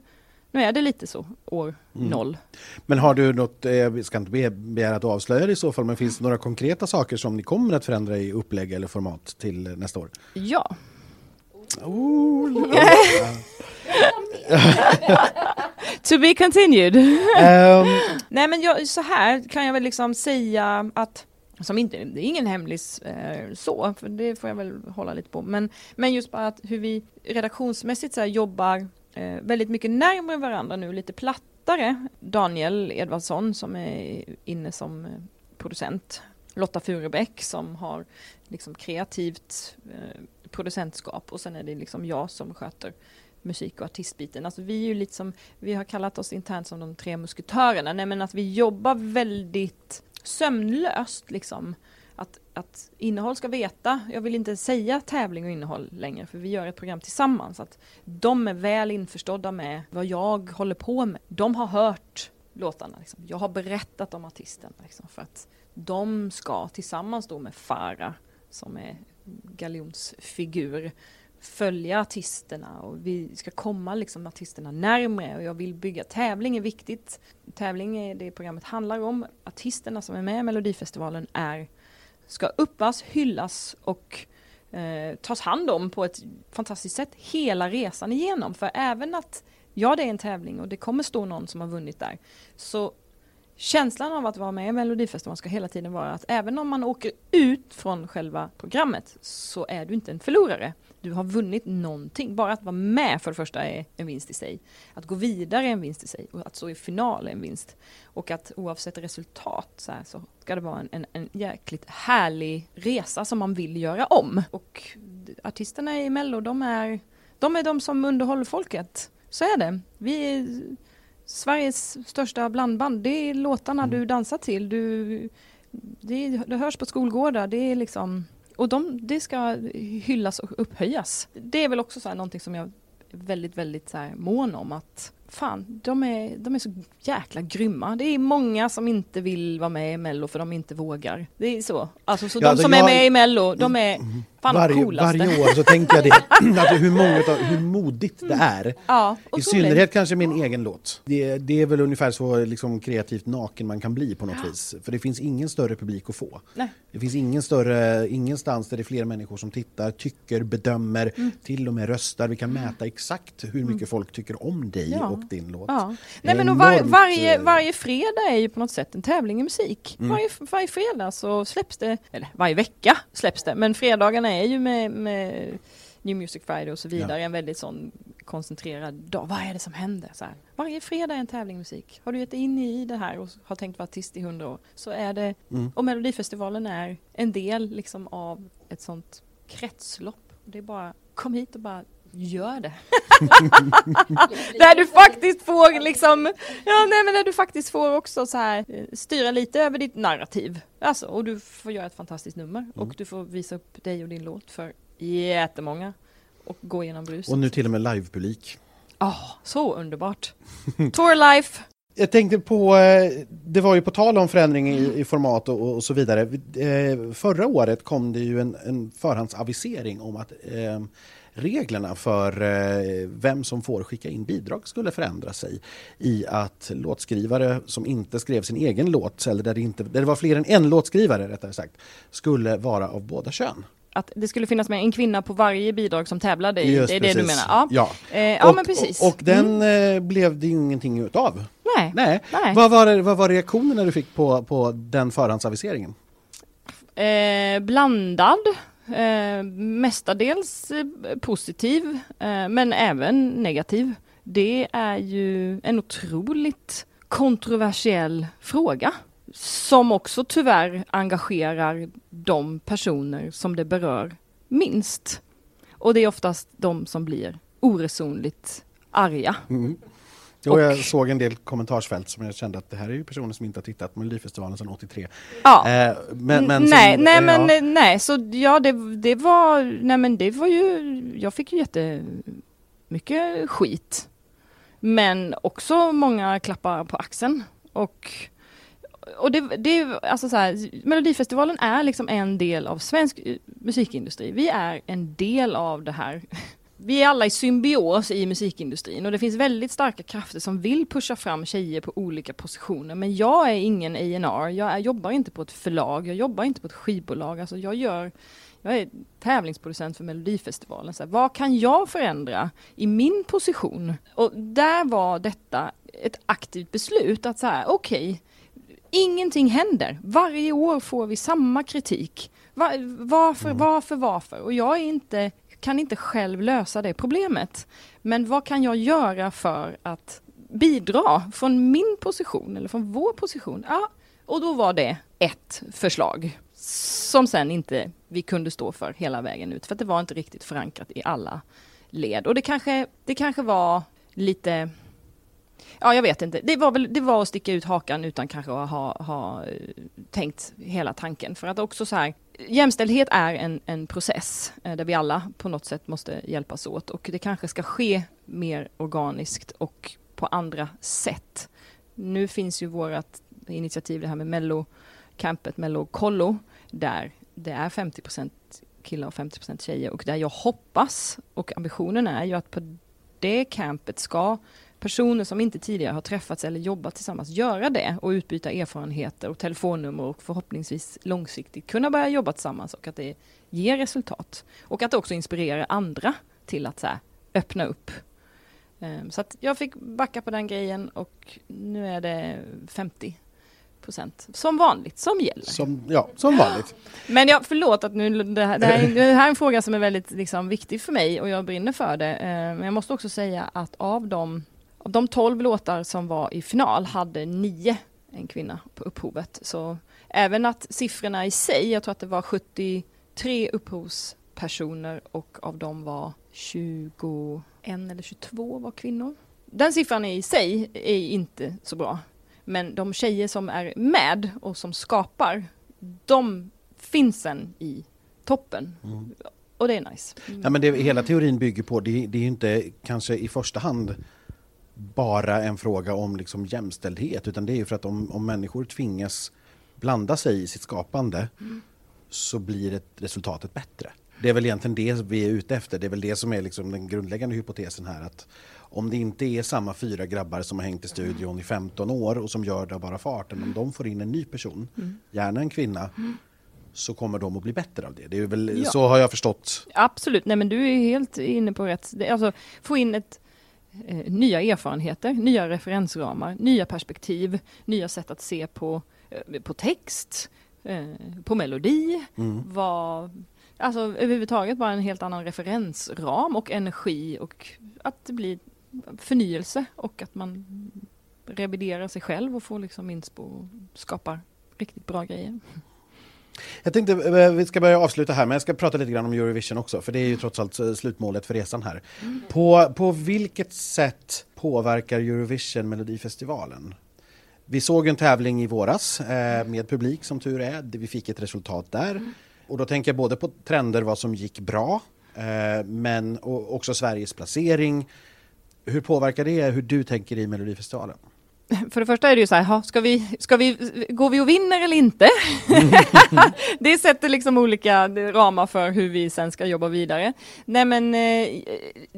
[SPEAKER 3] nu är det lite så, år
[SPEAKER 4] Mm.
[SPEAKER 3] noll.
[SPEAKER 4] Men har du något, eh, jag ska inte be- begära att du avslöjar i så fall, men finns det några konkreta saker som ni kommer att förändra i upplägg eller format till eh, nästa år?
[SPEAKER 3] Ja,
[SPEAKER 4] Oh, *laughs*
[SPEAKER 3] to be continued.
[SPEAKER 4] Ehm,
[SPEAKER 3] Nej men jag, så här kan jag väl liksom säga att som inte, det är ingen hemlis eh, så, för det får jag väl hålla lite på. Men, men just bara att hur vi redaktionsmässigt så här jobbar eh, väldigt mycket närmare varandra nu, lite plattare. Daniel Edvardsson som är inne som eh, producent. Lotta Furubäck som har liksom kreativt eh, producentskap och sen är det liksom jag som sköter musik och artistbiten. Alltså vi är ju liksom, vi har kallat oss internt som de tre musketörerna, nej men att vi jobbar väldigt sömnlöst liksom. Att, att innehåll ska veta, jag vill inte säga tävling och innehåll längre för vi gör ett program tillsammans. Att de är väl införstådda med vad jag håller på med. De har hört låtarna, liksom. jag har berättat om artisten liksom, för att de ska tillsammans då med Farah som är galjonsfigur följa artisterna och vi ska komma liksom artisterna närmre och jag vill bygga, tävling är viktigt. Tävling är det programmet handlar om. Artisterna som är med i Melodifestivalen är ska uppas, hyllas och eh, tas hand om på ett fantastiskt sätt hela resan igenom. För även att, ja det är en tävling och det kommer stå någon som har vunnit där, så känslan av att vara med i Melodifestivalen ska hela tiden vara att även om man åker ut från själva programmet så är du inte en förlorare. Du har vunnit någonting. Bara att vara med för det första är en vinst i sig. Att gå vidare är en vinst i sig och att stå i final är en vinst. Och att oavsett resultat så, här, så ska det vara en, en, en jäkligt härlig resa som man vill göra om. Och artisterna i Mello, de är de, är de som underhåller folket. Så är det. Vi är Sveriges största blandband. Det är låtarna mm. du dansar till. Du, det, det hörs på skolgårdar. Det är liksom och de, det ska hyllas och upphöjas. Det är väl också så här någonting som jag är väldigt, väldigt så här mån om att fan, de är, de är så jäkla grymma. Det är många som inte vill vara med i Mello för de inte vågar. Det är så. Alltså, så ja, de alltså som jag, är med i Mello, de är mm. fan
[SPEAKER 2] varje,
[SPEAKER 3] coolaste.
[SPEAKER 2] Varje år så tänker jag det, *laughs* *clears throat* alltså hur, många, hur modigt det är.
[SPEAKER 3] Ja,
[SPEAKER 2] I synnerhet kanske min egen låt. Det, det är väl ungefär så liksom, kreativt naken man kan bli på något ja. vis. För det finns ingen större publik att få.
[SPEAKER 3] Nej.
[SPEAKER 2] Det finns ingen större, ingenstans där det är fler människor som tittar, tycker, bedömer, mm. till och med röstar. Vi kan mäta exakt hur mycket mm. folk tycker om dig ja. Och din låt.
[SPEAKER 3] Ja. Nej, men var, varje, varje fredag är ju på något sätt en tävling i musik. Mm. Varje, varje fredag så släpps det, eller varje vecka släpps det, men fredagarna är ju med, med New Music Friday och så vidare ja. en väldigt sån koncentrerad dag. Vad är det som händer? Så här. Varje fredag är en tävling i musik. Har du gett in i det här och har tänkt vara artist i hundra år så är det, mm. och Melodifestivalen är en del liksom av ett sånt kretslopp. Det är bara, kom hit och bara gör det. *laughs* där du faktiskt får liksom, ja nej men där du faktiskt får också så här eh, styra lite över ditt narrativ. Alltså, och du får göra ett fantastiskt nummer mm. och du får visa upp dig och din låt för jättemånga och gå igenom bruset.
[SPEAKER 2] Och nu till och med livepublik.
[SPEAKER 3] Ja, oh, så underbart. *laughs* Tour life!
[SPEAKER 2] Jag tänkte på, eh, det var ju på tal om förändring i, i format och, och, så vidare. Eh, förra året kom det ju en, en förhandsavisering om att eh, reglerna för eh, vem som får skicka in bidrag skulle förändra sig i att låtskrivare som inte skrev sin egen låt, eller där det, inte, där det var fler än en låtskrivare rättare sagt, skulle vara av båda kön
[SPEAKER 3] att det skulle finnas med en kvinna på varje bidrag som tävlade i,
[SPEAKER 2] Just
[SPEAKER 3] det är
[SPEAKER 2] precis.
[SPEAKER 3] det du menar? Ja,
[SPEAKER 2] ja.
[SPEAKER 3] Eh, ja men precis.
[SPEAKER 2] Och, och den mm. eh, blev det ingenting utav.
[SPEAKER 3] Nej.
[SPEAKER 2] Nej. Nej. Vad, var, vad var reaktionerna du fick på, på den förhandsaviseringen?
[SPEAKER 3] Eh, blandad. Eh, mestadels eh, positiv, eh, men även negativ. Det är ju en otroligt kontroversiell fråga som också tyvärr engagerar de personer som det berör minst. Och det är oftast de som blir oresonligt arga.
[SPEAKER 2] Mm. Jo, jag såg en del kommentarsfält som jag kände att det här är ju personer som inte har tittat på Melodifestivalen sedan 83.
[SPEAKER 3] Ja. Eh, men, men nej, som, nej, men ja. nej, så ja, det, det var, nej men det var ju, jag fick ju jättemycket skit. Men också många klappar på axeln. Och och det, det alltså så här, Melodifestivalen är liksom en del av svensk eh, musikindustri. Vi är en del av det här vi är alla i symbios i musikindustrin och det finns väldigt starka krafter som vill pusha fram tjejer på olika positioner. Men jag är ingen A&R. jag jobbar inte på ett förlag, jag jobbar inte på ett skivbolag. Alltså jag, gör, jag är tävlingsproducent för Melodifestivalen. Så här, vad kan jag förändra i min position? Och där var detta ett aktivt beslut att säga okej, okay, ingenting händer. Varje år får vi samma kritik. Var, varför, mm. varför, varför? Och jag är inte kan inte själv lösa det problemet. Men vad kan jag göra för att bidra från min position eller från vår position? Ja, och då var det ett förslag som sen inte vi kunde stå för hela vägen ut, för att det var inte riktigt förankrat i alla led. Och det kanske, det kanske var lite Ja, jag vet inte. Det var, väl, det var att sticka ut hakan utan kanske att ha, ha eh, tänkt hela tanken. För att också så här, jämställdhet är en, en process eh, där vi alla på något sätt måste hjälpas åt och det kanske ska ske mer organiskt och på andra sätt. Nu finns ju vårt initiativ, det här med Mello campet Mello Kollo, där det är 50% killar och 50% tjejer och där jag hoppas och ambitionen är ju att på det campet ska personer som inte tidigare har träffats eller jobbat tillsammans göra det och utbyta erfarenheter och telefonnummer och förhoppningsvis långsiktigt kunna börja jobba tillsammans och att det ger resultat. Och att det också inspirerar andra till att så här, öppna upp. Um, så att jag fick backa på den grejen och nu är det 50 procent som vanligt som gäller.
[SPEAKER 2] Som, ja, som vanligt. *laughs*
[SPEAKER 3] Men jag förlåt att nu, det här, det här, är, *laughs* det här är en fråga som är väldigt liksom, viktig för mig och jag brinner för det. Eh, men jag måste också säga att av de, av de 12 låtar som var i final hade nio en kvinna på upphovet. Så även att siffrorna i sig, jag tror att det var 73 upphovspersoner och av dem var 21 eller 22 var kvinnor. Den siffran i sig är inte så bra. Men de tjejer som är med och som skapar, de finns en i toppen. Mm. Och det är nice.
[SPEAKER 2] Mm. Ja, men det, hela teorin bygger på, det, det är inte kanske i första hand bara en fråga om liksom jämställdhet utan det är ju för att om, om människor tvingas blanda sig i sitt skapande mm. så blir det resultatet bättre. Det är väl egentligen det vi är ute efter. Det är väl det som är liksom den grundläggande hypotesen här. att om det inte är samma fyra grabbar som har hängt i studion i 15 år och som gör det av bara farten, om de får in en ny person, mm. gärna en kvinna, mm. så kommer de att bli bättre av det. det är väl, ja. Så har jag förstått.
[SPEAKER 3] Absolut, nej men du är helt inne på rätt, alltså få in ett eh, nya erfarenheter, nya referensramar, nya perspektiv, nya sätt att se på, eh, på text, eh, på melodi, mm. vad Alltså överhuvudtaget bara en helt annan referensram och energi och att det blir förnyelse och att man reviderar sig själv och får liksom inspo och skapar riktigt bra grejer.
[SPEAKER 2] Jag tänkte eh, vi ska börja avsluta här, men jag ska prata lite grann om Eurovision också, för det är ju trots allt eh, slutmålet för resan här. Mm. På, på vilket sätt påverkar Eurovision Melodifestivalen? Vi såg en tävling i våras eh, med publik som tur är, vi fick ett resultat där. Mm. Och då tänker jag både på trender, vad som gick bra, eh, men också Sveriges placering, hur påverkar det hur du tänker i Melodifestivalen? *laughs*
[SPEAKER 3] För det första är det ju så här, ska vi, ska vi, går vi och vinner eller inte? *laughs* det sätter liksom olika ramar för hur vi sen ska jobba vidare. Nej men eh,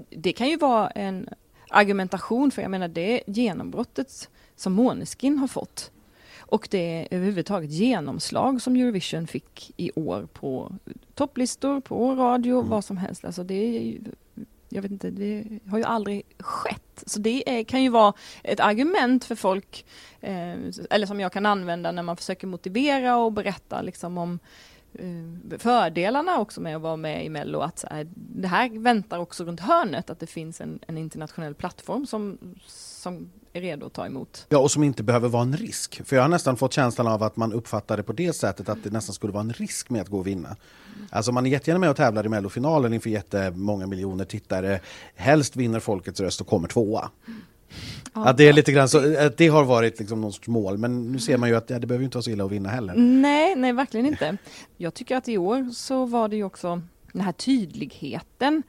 [SPEAKER 3] det kan ju vara en argumentation för jag menar det genombrottet som Måneskin har fått och det överhuvudtaget genomslag som Eurovision fick i år på topplistor, på radio, mm. vad som helst. Alltså det är jag vet inte, det har ju aldrig skett. Så det är, kan ju vara ett argument för folk, eh, eller som jag kan använda när man försöker motivera och berätta liksom om eh, fördelarna också med att vara med i Mello. Att här, det här väntar också runt hörnet, att det finns en, en internationell plattform som, som är redo att ta emot.
[SPEAKER 2] Ja, och som inte behöver vara en risk. För jag har nästan fått känslan av att man uppfattar det på det sättet att det nästan skulle vara en risk med att gå och vinna. Alltså man är jättegärna med och tävlar i mellofinalen inför jättemånga miljoner tittare. Helst vinner folkets röst och kommer tvåa. Att det är lite grann så, att det har varit liksom någon sorts mål, men nu ser man ju att det behöver inte vara så illa att vinna heller.
[SPEAKER 3] Nej, nej verkligen inte. Jag tycker att i år så var det ju också den här tydligheten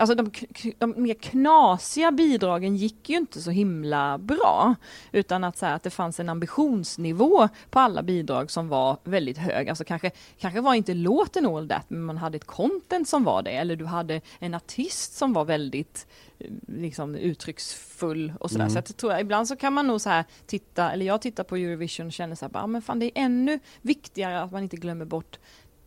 [SPEAKER 3] Alltså de, de mer knasiga bidragen gick ju inte så himla bra. Utan att, så här, att det fanns en ambitionsnivå på alla bidrag som var väldigt hög. Alltså kanske, kanske var inte låten all that, men man hade ett content som var det. Eller du hade en artist som var väldigt eh, liksom, uttrycksfull och sådär. Mm. Så jag tror, ibland så kan man nog så här titta, eller jag tittar på Eurovision och känner så här, bara, men fan det är ännu viktigare att man inte glömmer bort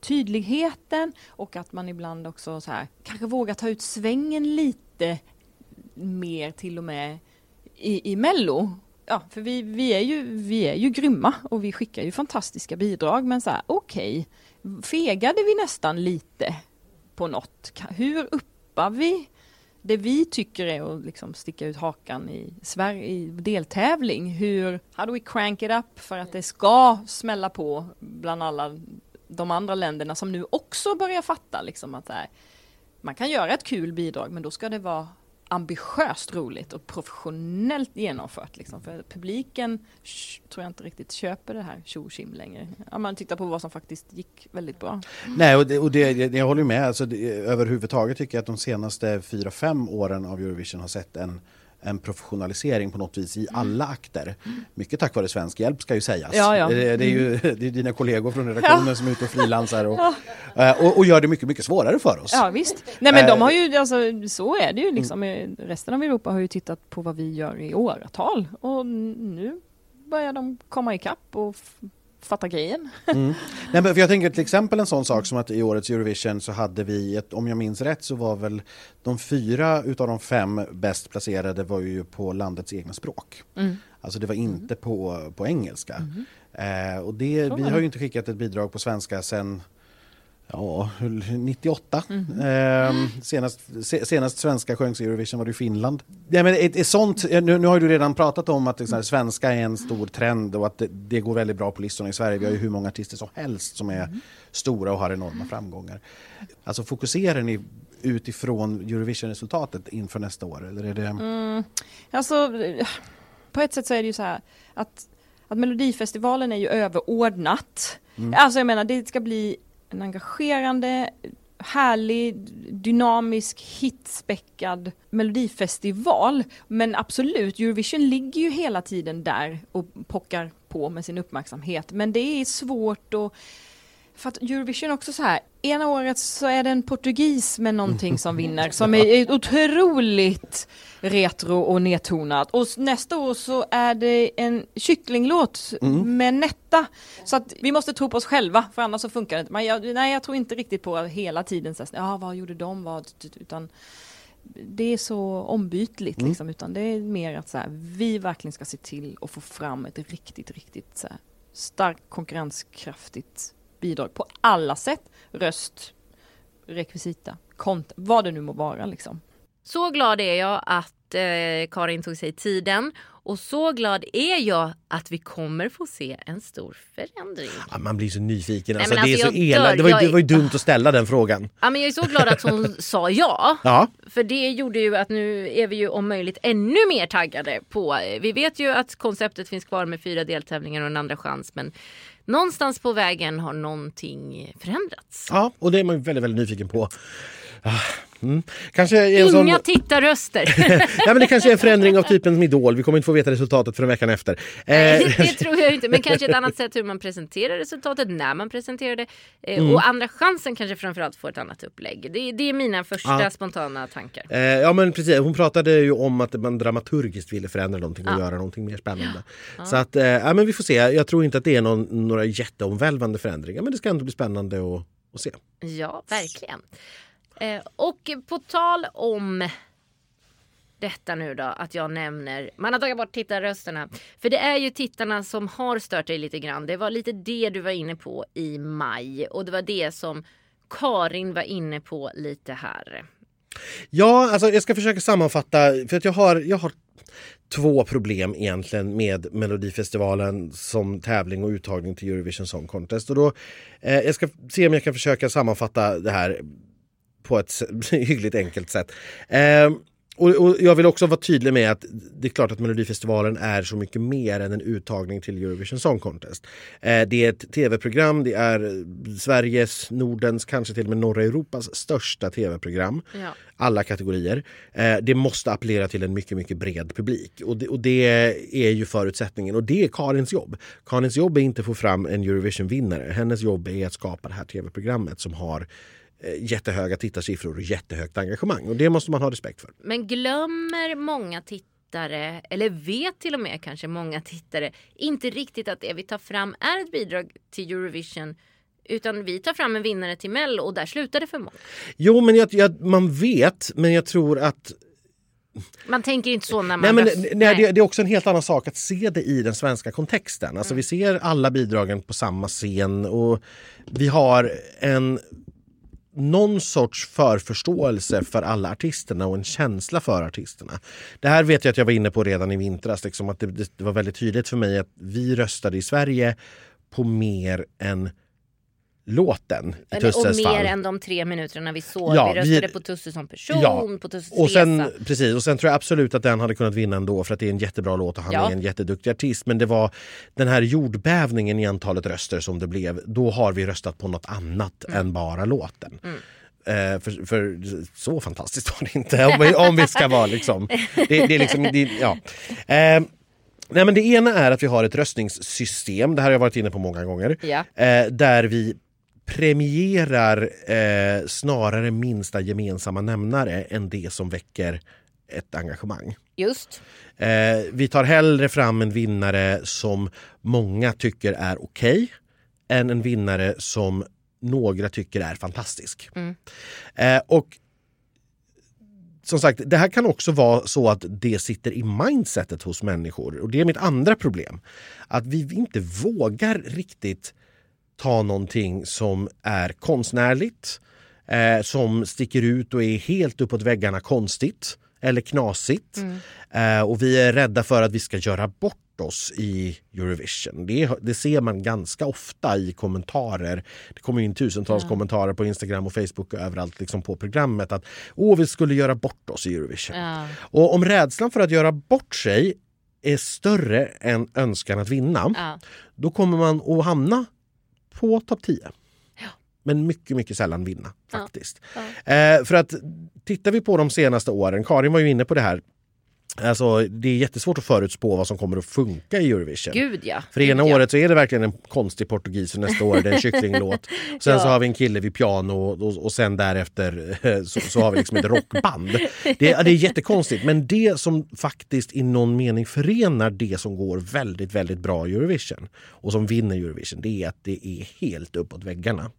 [SPEAKER 3] tydligheten och att man ibland också så här, kanske vågar ta ut svängen lite mer till och med i, i Mello. Ja, för vi, vi, är ju, vi är ju grymma och vi skickar ju fantastiska bidrag men så här, okej, okay, fegade vi nästan lite på något? Hur uppar vi det vi tycker är att liksom sticka ut hakan i, Sverige, i deltävling. Hur, how do we crank it up för att det ska smälla på bland alla de andra länderna som nu också börjar fatta liksom att här, man kan göra ett kul bidrag men då ska det vara ambitiöst roligt och professionellt genomfört. Liksom. För publiken tror jag inte riktigt köper det här tjo längre. Om man tittar på vad som faktiskt gick väldigt bra.
[SPEAKER 2] Nej, och det, och det, jag håller med. Alltså, det, överhuvudtaget tycker jag att de senaste fyra fem åren av Eurovision har sett en
[SPEAKER 4] en professionalisering på något vis i alla akter. Mycket tack vare svensk hjälp ska ju sägas.
[SPEAKER 3] Ja, ja.
[SPEAKER 4] Det, det är ju *laughs* det är dina kollegor från redaktionen som är ute och frilansar och, eh, och, och gör det mycket, mycket svårare för oss.
[SPEAKER 3] Ja visst. Nej men de
[SPEAKER 4] Eh,
[SPEAKER 3] har ju, alltså, så är det ju liksom. Resten av Europa har ju tittat på vad vi gör i åratal och nu börjar de komma ikapp och fatta grejen. *laughs*
[SPEAKER 4] Nej, men för jag tänker till exempel en sån sak som att i årets Eurovision så hade vi, ett, om jag minns rätt så var väl de fyra utav de fem bäst placerade var ju på landets egna språk. Alltså det var inte på, på engelska. Eh, och det, vi har ju inte skickat ett bidrag på svenska sedan Ja, 98.
[SPEAKER 3] Mhm.
[SPEAKER 4] Ehm, senast, se, senast svenska sjöngs Eurovision var det i Finland. Ja, men ett, ett sånt, nu, nu har du redan pratat om att liksom, svenska är en stor trend och att det, det går väldigt bra på listorna i Sverige. Vi har ju hur många artister som helst som är stora och har enorma framgångar. Alltså fokuserar ni utifrån Eurovision-resultatet inför nästa år? Eller är det...
[SPEAKER 3] Alltså, eh, på ett sätt så är det ju så här att, att Melodifestivalen är ju överordnat. Alltså jag menar, det ska bli en engagerande, härlig, dynamisk, hitspäckad melodifestival. Men absolut, Eurovision ligger ju hela tiden där och pockar på med sin uppmärksamhet. Men det är svårt att för att Eurovision är också så här, ena året så är det en portugis med någonting som *laughs* vinner som är otroligt retro och nedtonat och nästa år så är det en kycklinglåt med Netta. Så att vi måste tro på oss själva för annars så funkar det inte. Men jag, nej, jag tror inte riktigt på hela tiden så ja vad gjorde de, vad, utan det är så ombytligt liksom, utan det är mer att så här, vi verkligen ska se till att få fram ett riktigt, riktigt så här, starkt konkurrenskraftigt bidrag på alla sätt. Röst, rekvisita, kont, vad det nu må vara liksom.
[SPEAKER 1] Så glad är jag att eh, Karin tog sig tiden och så glad är jag att vi kommer få se en stor förändring.
[SPEAKER 2] Ja, man blir så nyfiken.
[SPEAKER 1] Nej,
[SPEAKER 2] Alltså,
[SPEAKER 1] men
[SPEAKER 2] det är
[SPEAKER 1] alltså,
[SPEAKER 2] så
[SPEAKER 1] jag
[SPEAKER 2] elakt. Det var, ju-
[SPEAKER 1] Jag
[SPEAKER 2] det var ju dumt att ställa den frågan.
[SPEAKER 1] Ja, men jag är så glad att hon *laughs* sa ja.
[SPEAKER 2] Ja,
[SPEAKER 1] För det gjorde ju att nu är vi ju om möjligt ännu mer taggade på. Vi vet ju att konceptet finns kvar med fyra deltävlingar och en andra chans men någonstans på vägen har någonting förändrats.
[SPEAKER 2] ja, och det är man väldigt, väldigt nyfiken på. Ah. Mm. Kanske en sån...
[SPEAKER 1] Inga tittarröster. *laughs*
[SPEAKER 2] ja, men det kanske är en förändring av typen som Idol. Vi kommer inte få veta resultatet förrän veckan efter.
[SPEAKER 1] Nej,
[SPEAKER 2] Eh, *laughs*
[SPEAKER 1] det tror jag inte. Men kanske ett annat sätt hur man presenterar resultatet, när man presenterar det. Eh,
[SPEAKER 2] Mm.
[SPEAKER 1] Och andra chansen kanske framförallt får ett annat upplägg. Det, det är mina första
[SPEAKER 2] Ja.
[SPEAKER 1] spontana tankar.
[SPEAKER 2] Eh, ja men precis, hon pratade ju om att man dramaturgiskt ville förändra någonting och
[SPEAKER 1] Ja.
[SPEAKER 2] göra någonting mer spännande. Så att, ja men vi får se. Jag tror inte att det är någon, några jätteomvälvande förändringar men det ska ändå bli spännande att, att se.
[SPEAKER 1] Ja, verkligen. Eh, och på tal om detta nu då, att jag nämner, man har tagit bort tittarrösterna. För det är ju tittarna som har stört dig lite grann. Det var lite det du var inne på i maj och det var det som Karin var inne på lite här.
[SPEAKER 2] Ja, alltså jag ska försöka sammanfatta för att jag har, jag har två problem egentligen med Melodifestivalen som tävling och uttagning till Eurovision Song Contest. Och då, eh, jag ska se om jag kan försöka sammanfatta det här på ett *laughs* hyggligt enkelt sätt. Eh, och, och jag vill också vara tydlig med att det är klart att Melodifestivalen är så mycket mer än en uttagning till Eurovision Song Contest. Eh, det är ett tv-program, det är eh, Sveriges, Nordens, kanske till och med norra Europas största tv-program
[SPEAKER 1] Ja.
[SPEAKER 2] alla kategorier. Eh, det måste appellera till en mycket, mycket bred publik och det, och det är ju förutsättningen och det är Karins jobb. Karins jobb är inte att få fram en Eurovision-vinnare. Hennes jobb är att skapa det här tv-programmet som har jättehöga tittarsiffror och jättehögt engagemang och det måste man ha respekt för.
[SPEAKER 1] Men glömmer många tittare, eller vet till och med kanske många tittare, inte riktigt att det vi tar fram är ett bidrag till Eurovision utan vi tar fram en vinnare till Mello och där slutar det för många.
[SPEAKER 2] Jo, men jag, jag, man vet, men jag tror att
[SPEAKER 1] Man tänker inte så när man
[SPEAKER 2] Nej, men,
[SPEAKER 1] röst-
[SPEAKER 2] nej, det, det är också en helt annan sak att se det i den svenska kontexten. Alltså, Vi ser alla bidragen på samma scen och vi har en någon sorts förförståelse för alla artisterna och en känsla för artisterna. Det här vet jag att jag var inne på redan i vintras, liksom att det, det, det var väldigt tydligt för mig att vi röstade i Sverige på mer än låten i
[SPEAKER 1] Eller, och
[SPEAKER 2] Tusses
[SPEAKER 1] mer
[SPEAKER 2] fall.
[SPEAKER 1] än de tre minuterna vi såg.
[SPEAKER 2] Ja,
[SPEAKER 1] vi röstade
[SPEAKER 2] vi-
[SPEAKER 1] på Tusse som person,
[SPEAKER 2] Ja,
[SPEAKER 1] på Tusses
[SPEAKER 2] Och sen,
[SPEAKER 1] resa.
[SPEAKER 2] precis, och sen tror jag absolut att den hade kunnat vinna ändå för att det är en jättebra låt och han
[SPEAKER 1] Ja.
[SPEAKER 2] är en jätteduktig artist. Men det var den här jordbävningen i antalet röster som det blev. Då har vi röstat på något annat
[SPEAKER 1] Mm.
[SPEAKER 2] än bara låten. Eh, för, för så fantastiskt var det inte om vi, om vi ska vara liksom... Det, det är liksom det, ja. Eh, nej men det ena är att vi har ett röstningssystem, det här har jag varit inne på många gånger,
[SPEAKER 1] Ja.
[SPEAKER 2] eh, där vi premierar eh, snarare minsta gemensamma nämnare än det som väcker ett engagemang.
[SPEAKER 1] Just.
[SPEAKER 2] Eh, vi tar hellre fram en vinnare som många tycker är okej än en vinnare som några tycker är fantastisk. Eh, och som sagt, det här kan också vara så att det sitter i mindsetet hos människor. Och det är mitt andra problem. Att vi inte vågar riktigt ta någonting som är konstnärligt, eh, som sticker ut och är helt uppåt väggarna konstigt eller knasigt. Eh, och vi är rädda för att vi ska göra bort oss i Eurovision. Det, det ser man ganska ofta i kommentarer. Det kommer in tusentals kommentarer på Instagram och Facebook och överallt liksom på programmet att Åh, vi skulle göra bort oss i Eurovision.
[SPEAKER 1] Ja.
[SPEAKER 2] Och om rädslan för att göra bort sig är större än önskan att vinna,
[SPEAKER 1] Ja.
[SPEAKER 2] då kommer man att hamna på topp 10. Men mycket, mycket sällan vinna faktiskt. Eh, för att tittar vi på de senaste åren, Karin var ju inne på det här, Alltså, det är jättesvårt att förutspå vad som kommer att funka i Eurovision.
[SPEAKER 1] Gud ja.
[SPEAKER 2] För ena
[SPEAKER 1] Gud, ja.
[SPEAKER 2] året så är det verkligen en konstig portugis och nästa år är det en *laughs* kycklinglåt. Sen så
[SPEAKER 1] Ja.
[SPEAKER 2] har vi en kille vid piano och, och sen därefter eh, så, så har vi liksom ett rockband. Det, är- det är jättekonstigt men det som faktiskt i någon mening förenar det som går väldigt, väldigt bra i Eurovision och som vinner Eurovision det är att det är helt uppåt väggarna.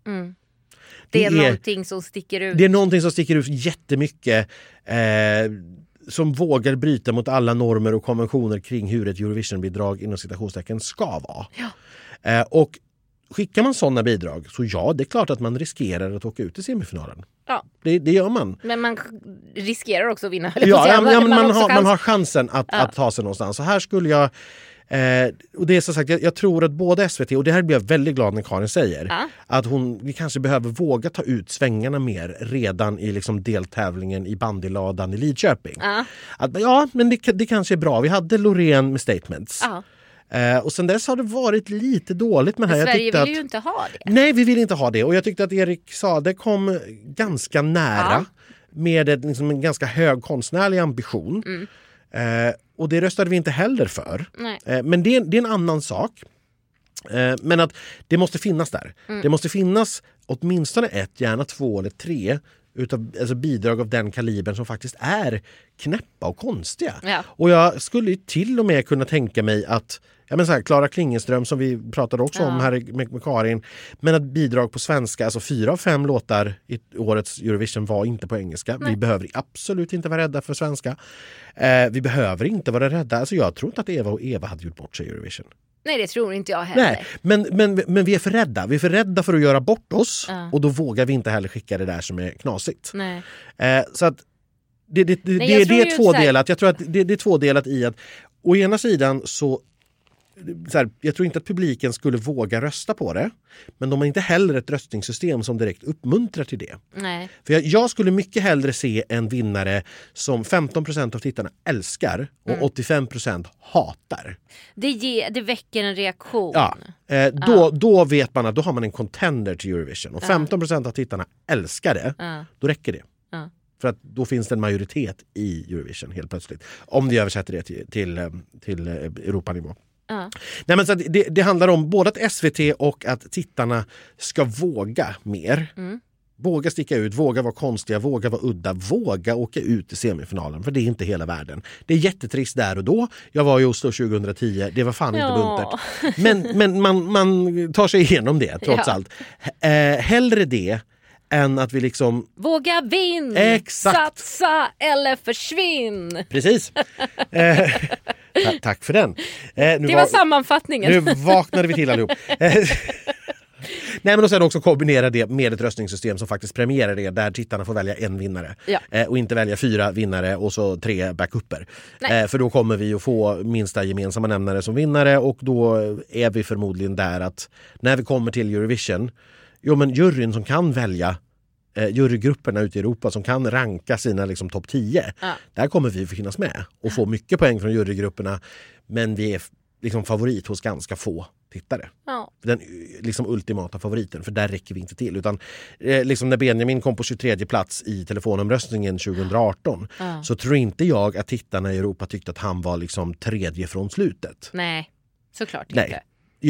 [SPEAKER 1] Det är någonting som sticker ut.
[SPEAKER 2] Det är någonting som sticker ut jättemycket. Eh, som vågar bryta mot alla normer och konventioner kring hur ett Eurovisionbidrag inom citationstecken ska vara. Eh, och skickar man sådana bidrag så ja, det är klart att man riskerar att åka ut i semifinalen.
[SPEAKER 1] Ja.
[SPEAKER 2] Det, det gör man.
[SPEAKER 1] Men man riskerar också att vinna.
[SPEAKER 2] Ja, ja, men- ja, man,
[SPEAKER 1] också
[SPEAKER 2] har, man har chansen att, att ta sig någonstans. Så här skulle jag... Eh, och det är som sagt, jag, jag tror att både SVT, och det här blir jag väldigt glad när Karin säger,
[SPEAKER 1] Ja.
[SPEAKER 2] att hon, vi kanske behöver våga ta ut svängarna mer redan i liksom deltävlingen i bandyladan i Lidköping.
[SPEAKER 1] Ja.
[SPEAKER 2] Att, ja, men det, det kanske är bra. Vi hade Loreen med statements.
[SPEAKER 1] Ja.
[SPEAKER 2] Eh, och sen dess har det varit lite dåligt med det här.
[SPEAKER 1] Men Sverige vill
[SPEAKER 2] att-
[SPEAKER 1] ju inte ha det.
[SPEAKER 2] Nej, vi vill inte ha det. Och jag tyckte att Erik Sade kom ganska nära med ett, liksom en ganska hög konstnärlig ambition. Eh, och det röstade vi inte heller för. Eh, men det, är- det är en annan sak. Eh, men att det måste finnas där. Det måste finnas åtminstone ett, gärna två eller tre utav, alltså bidrag av den kalibern som faktiskt är knäppa och konstiga.
[SPEAKER 1] Ja.
[SPEAKER 2] Och jag skulle till och med kunna tänka mig att Ja, men så här, Klara Klingenström som vi pratade också om här med, med Karin. Men att bidrag på svenska, alltså fyra av fem låtar i årets Eurovision var inte på engelska. Vi behöver absolut inte vara rädda för svenska. Eh, vi behöver inte vara rädda. Alltså, jag tror inte att Eva och Eva hade gjort bort sig i Eurovision.
[SPEAKER 1] Nej, det tror inte jag heller.
[SPEAKER 2] Nej, men, men, men vi är för rädda. Vi är för rädda för att göra bort oss
[SPEAKER 1] Ja.
[SPEAKER 2] och då vågar vi inte heller skicka det där som är knasigt.
[SPEAKER 1] Nej.
[SPEAKER 2] Eh, så att det, det, det,
[SPEAKER 1] Nej,
[SPEAKER 2] det,
[SPEAKER 1] jag tror
[SPEAKER 2] det är tvådelat. Jag tror att det, det är tvådelat i att å ena sidan så här, jag tror inte att publiken skulle våga rösta på det. Men de har inte heller ett röstningssystem som direkt uppmuntrar till det.
[SPEAKER 1] Nej.
[SPEAKER 2] För jag, jag skulle mycket hellre se en vinnare som 15% av tittarna älskar och
[SPEAKER 1] Mm.
[SPEAKER 2] 85% hatar.
[SPEAKER 1] Det, ger, det väcker en reaktion.
[SPEAKER 2] Ja, eh, då, då vet man att då har man en contender till Eurovision. Och 15% av tittarna älskar det,
[SPEAKER 1] Ja.
[SPEAKER 2] då räcker det.
[SPEAKER 1] Ja.
[SPEAKER 2] För att då finns det en majoritet i Eurovision helt plötsligt. Om vi översätter det till, till, eh, till eh, Europanivå.
[SPEAKER 1] Ja.
[SPEAKER 2] Nej, men så det, det handlar om både att SVT och att tittarna ska våga mer.
[SPEAKER 1] Mm.
[SPEAKER 2] Våga sticka ut, våga vara konstiga, våga vara udda, våga åka ut i semifinalen. För det är inte hela världen. Det är jättetrist där och då. Jag var i Oslo 2010, det var fan inte
[SPEAKER 1] Ja.
[SPEAKER 2] buntert. Men, men man, man tar sig igenom det trots
[SPEAKER 1] Ja.
[SPEAKER 2] allt. Eh, hellre det än att vi liksom
[SPEAKER 1] Våga vinn! Satsa eller försvinn!
[SPEAKER 2] Precis. *laughs* Eh, ta- tack för den. Eh,
[SPEAKER 1] Det var sammanfattningen.
[SPEAKER 2] Nu vaknade vi till allihop. Eh, *laughs* Nej, men och sen också kombinera det med ett röstningssystem som faktiskt premierar det där tittarna får välja en vinnare
[SPEAKER 1] Ja.
[SPEAKER 2] eh, och inte välja fyra vinnare och så tre backuper.
[SPEAKER 1] Nej.
[SPEAKER 2] Eh, för då kommer vi att få minsta gemensamma nämnare som vinnare och då är vi förmodligen där att när vi kommer till Eurovision, jo men juryn som kan välja eh, jurygrupperna ute i Europa som kan ranka sina liksom, topp 10.
[SPEAKER 1] Ja.
[SPEAKER 2] Där kommer vi finnas med och få mycket poäng från jurygrupperna. Men vi är liksom favorit hos ganska få tittare.
[SPEAKER 1] Ja.
[SPEAKER 2] Den eh, liksom ultimata favoriten, för där räcker vi inte till. Utan eh, liksom när Benjamin kom på 23 plats i telefonomröstningen 2018
[SPEAKER 1] Ja.
[SPEAKER 2] så tror inte jag att tittarna i Europa tyckte att han var liksom tredje från slutet.
[SPEAKER 1] Nej, såklart
[SPEAKER 2] Nej.
[SPEAKER 1] inte.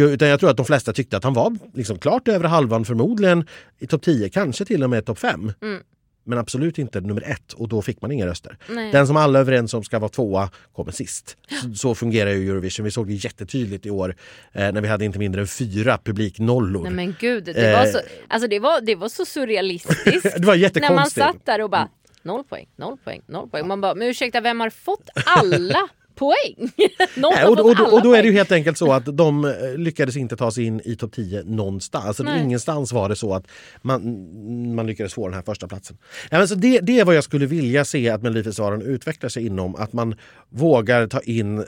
[SPEAKER 2] Utan jag tror att de flesta tyckte att han var liksom klart över halvan, förmodligen i topp 10, kanske till och med topp 5.
[SPEAKER 1] Mm.
[SPEAKER 2] Men absolut inte nummer ett och då fick man inga röster.
[SPEAKER 1] Nej.
[SPEAKER 2] Den som alla är överens om ska vara tvåa kommer sist. Så, så fungerar ju Eurovision. Vi såg det jättetydligt i år eh, när vi hade inte mindre än fyra publiknollor.
[SPEAKER 1] Nej men gud, det var
[SPEAKER 2] Eh.
[SPEAKER 1] så, alltså det var, det var så surrealistiskt. *laughs*
[SPEAKER 2] det var
[SPEAKER 1] När man
[SPEAKER 2] jättekonstigt.
[SPEAKER 1] satt där och bara noll poäng, noll poäng, noll poäng. Man bara, men ursäkta vem har fått alla poäng? *laughs*
[SPEAKER 2] Nej, och, och, och, då är det ju helt enkelt så att de eh, lyckades inte ta sig in i topp 10 någonstans. Alltså,
[SPEAKER 1] Nej.
[SPEAKER 2] ingenstans var det så att man, man lyckades få den här första platsen. Ja, men så det, det är vad jag skulle vilja se att Melodifestivalen utvecklar sig inom. Att man vågar ta in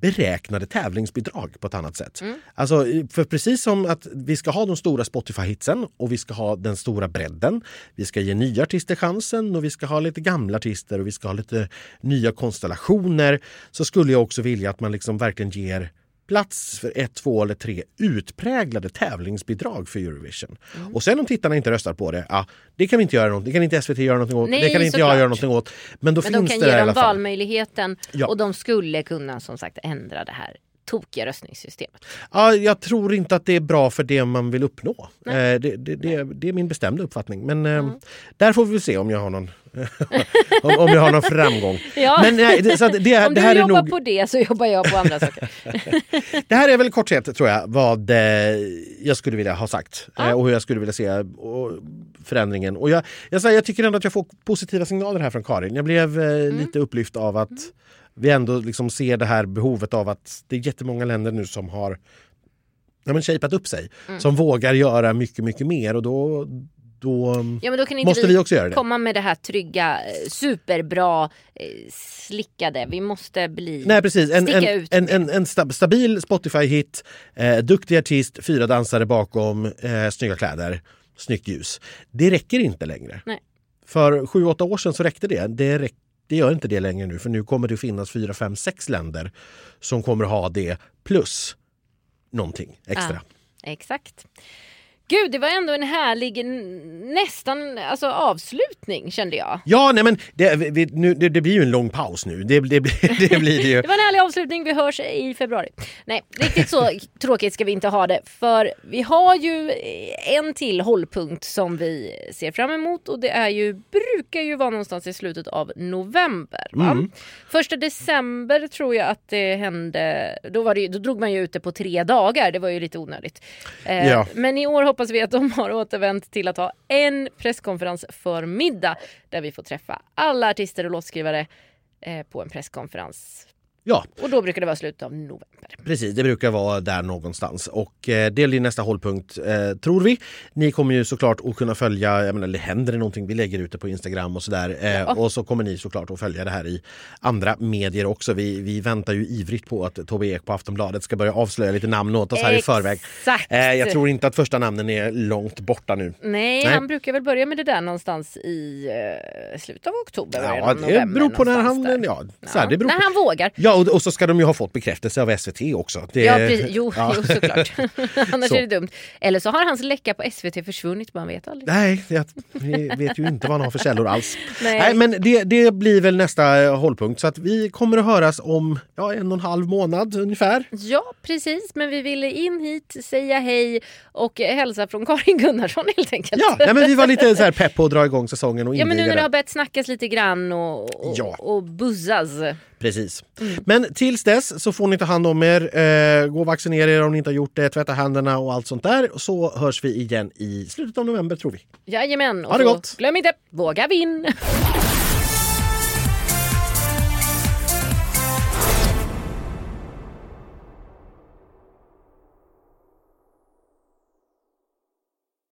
[SPEAKER 2] beräknade tävlingsbidrag på ett annat sätt. Alltså, för precis som att vi ska ha de stora Spotify-hitsen och vi ska ha den stora bredden. Vi ska ge nya artister chansen och vi ska ha lite gamla artister och vi ska ha lite nya konstellationer. Så skulle jag också vilja att man liksom verkligen ger plats för ett, två eller tre utpräglade tävlingsbidrag för Eurovision. Och sen om tittarna inte röstar på det, ja, det kan vi inte göra något. Det kan inte SVT göra någonting åt.
[SPEAKER 1] Nej,
[SPEAKER 2] det kan inte jag göra någonting åt. Men då
[SPEAKER 1] Men de
[SPEAKER 2] finns
[SPEAKER 1] kan
[SPEAKER 2] det
[SPEAKER 1] ge dem valmöjligheten
[SPEAKER 2] Ja.
[SPEAKER 1] och de skulle kunna som sagt ändra det här tokiga röstningssystemet.
[SPEAKER 2] Ja, jag tror inte att det är bra för det man vill uppnå. Eh, det, det, det, det är min bestämda uppfattning. Men eh, där får vi se om jag har någon, *laughs* om, om jag har någon framgång. *laughs*
[SPEAKER 1] Ja.
[SPEAKER 2] Men nej, så det,
[SPEAKER 1] Om du
[SPEAKER 2] här är
[SPEAKER 1] jobbar
[SPEAKER 2] nog,
[SPEAKER 1] på det så jobbar jag på andra saker. *laughs*
[SPEAKER 2] det här är väl kort sett tror jag vad eh, jag skulle vilja ha sagt eh, och hur jag skulle vilja se förändringen. Och jag, jag, jag tycker ändå att jag får positiva signaler här från Karin. Jag blev eh, lite upplyft av att vi ändå liksom ser det här behovet av att det är jättemånga länder nu som har ja, men shapat upp sig. Som vågar göra mycket, mycket mer och då, då
[SPEAKER 1] Ja, men då kan inte
[SPEAKER 2] måste vi också göra det.
[SPEAKER 1] komma med det här trygga, eh, superbra, eh, slickade. Vi måste bli...
[SPEAKER 2] Nej precis, en,
[SPEAKER 1] Sticka
[SPEAKER 2] en,
[SPEAKER 1] ut
[SPEAKER 2] en, en, en stab- stabil Spotify-hit, eh, duktig artist, fyra dansare bakom, eh, snygga kläder, snyggt ljus. Det räcker inte längre.
[SPEAKER 1] Nej.
[SPEAKER 2] För sju, åtta år sedan så räckte det. Det, räck, det gör inte det längre nu för nu kommer det finnas fyra, fem, sex länder som kommer ha det plus någonting extra.
[SPEAKER 1] Exakt. Gud, det var ändå en härlig, nästan alltså, avslutning kände jag.
[SPEAKER 2] Ja, nej men det, vi, nu, det, det blir ju en lång paus nu. Det, det, *laughs* det blir det ju.
[SPEAKER 1] Det var en härlig avslutning, vi hörs i februari. Nej, riktigt så *laughs* tråkigt ska vi inte ha det. För vi har ju en till hållpunkt som vi ser fram emot och det är ju, brukar ju vara någonstans i slutet av november.
[SPEAKER 2] Mm.
[SPEAKER 1] Första december tror jag att det hände, då, var det, då drog man ju ut det på tre dagar, det var ju lite onödigt. Eh,
[SPEAKER 2] Ja.
[SPEAKER 1] Men i år hoppas vi att de har återvänt till att ha en presskonferens för middag där vi får träffa alla artister och låtskrivare eh, på en presskonferens.
[SPEAKER 2] Ja,
[SPEAKER 1] Och då brukar det vara slutet av november.
[SPEAKER 2] Precis, det brukar vara där någonstans. Och eh, det blir nästa hållpunkt, eh, tror vi. Ni kommer ju såklart att kunna följa, jag menar, det händer det någonting, vi lägger ut det på Instagram och sådär. Eh,
[SPEAKER 1] Ja.
[SPEAKER 2] Och så kommer ni såklart att följa det här i andra medier också. Vi, vi väntar ju ivrigt på att Tobbe Ek på Aftonbladet ska börja avslöja lite namn åt oss här i förväg.
[SPEAKER 1] Exakt.
[SPEAKER 2] Eh, jag tror inte att första namnen är långt borta nu.
[SPEAKER 1] Nej,
[SPEAKER 2] Nej.
[SPEAKER 1] han brukar väl börja med det där någonstans i eh, slutet av oktober.
[SPEAKER 2] Ja, det beror på när han...
[SPEAKER 1] där.
[SPEAKER 2] Ja, så här, det beror
[SPEAKER 1] när
[SPEAKER 2] på.
[SPEAKER 1] han vågar.
[SPEAKER 2] Ja, och, och så ska de ju ha fått bekräftelse av SVT också. Det,
[SPEAKER 1] Ja, precis. Jo, *laughs*
[SPEAKER 2] ja.
[SPEAKER 1] jo såklart. *laughs* Annars
[SPEAKER 2] Så.
[SPEAKER 1] är det dumt. Eller så har hans läcka på SVT försvunnit, man vet aldrig.
[SPEAKER 2] Nej, jag, vi vet ju inte vad han har för källor alls. *laughs*
[SPEAKER 1] Nej.
[SPEAKER 2] Nej. men det, det blir väl nästa eh, hållpunkt. Så att vi kommer att höras om ja, en och en halv månad ungefär.
[SPEAKER 1] Ja, precis. Men vi ville in hit, säga hej och hälsa från Karin Gunnarsson helt enkelt.
[SPEAKER 2] Ja, nej, men vi var lite så här pepp på att dra igång säsongen och
[SPEAKER 1] Ja, men nu när det har börjat snackas lite grann och, och,
[SPEAKER 2] Ja.
[SPEAKER 1] och buzzas.
[SPEAKER 2] Precis.
[SPEAKER 1] Mm.
[SPEAKER 2] Men tills dess så får ni ta hand om er. Eh, gå och vaccinera er om ni inte har gjort det. Tvätta händerna och allt sånt där. Så hörs vi igen i slutet av november tror vi.
[SPEAKER 1] Jajamän. Och
[SPEAKER 2] Ha det gott.
[SPEAKER 1] glöm inte, våga vinn!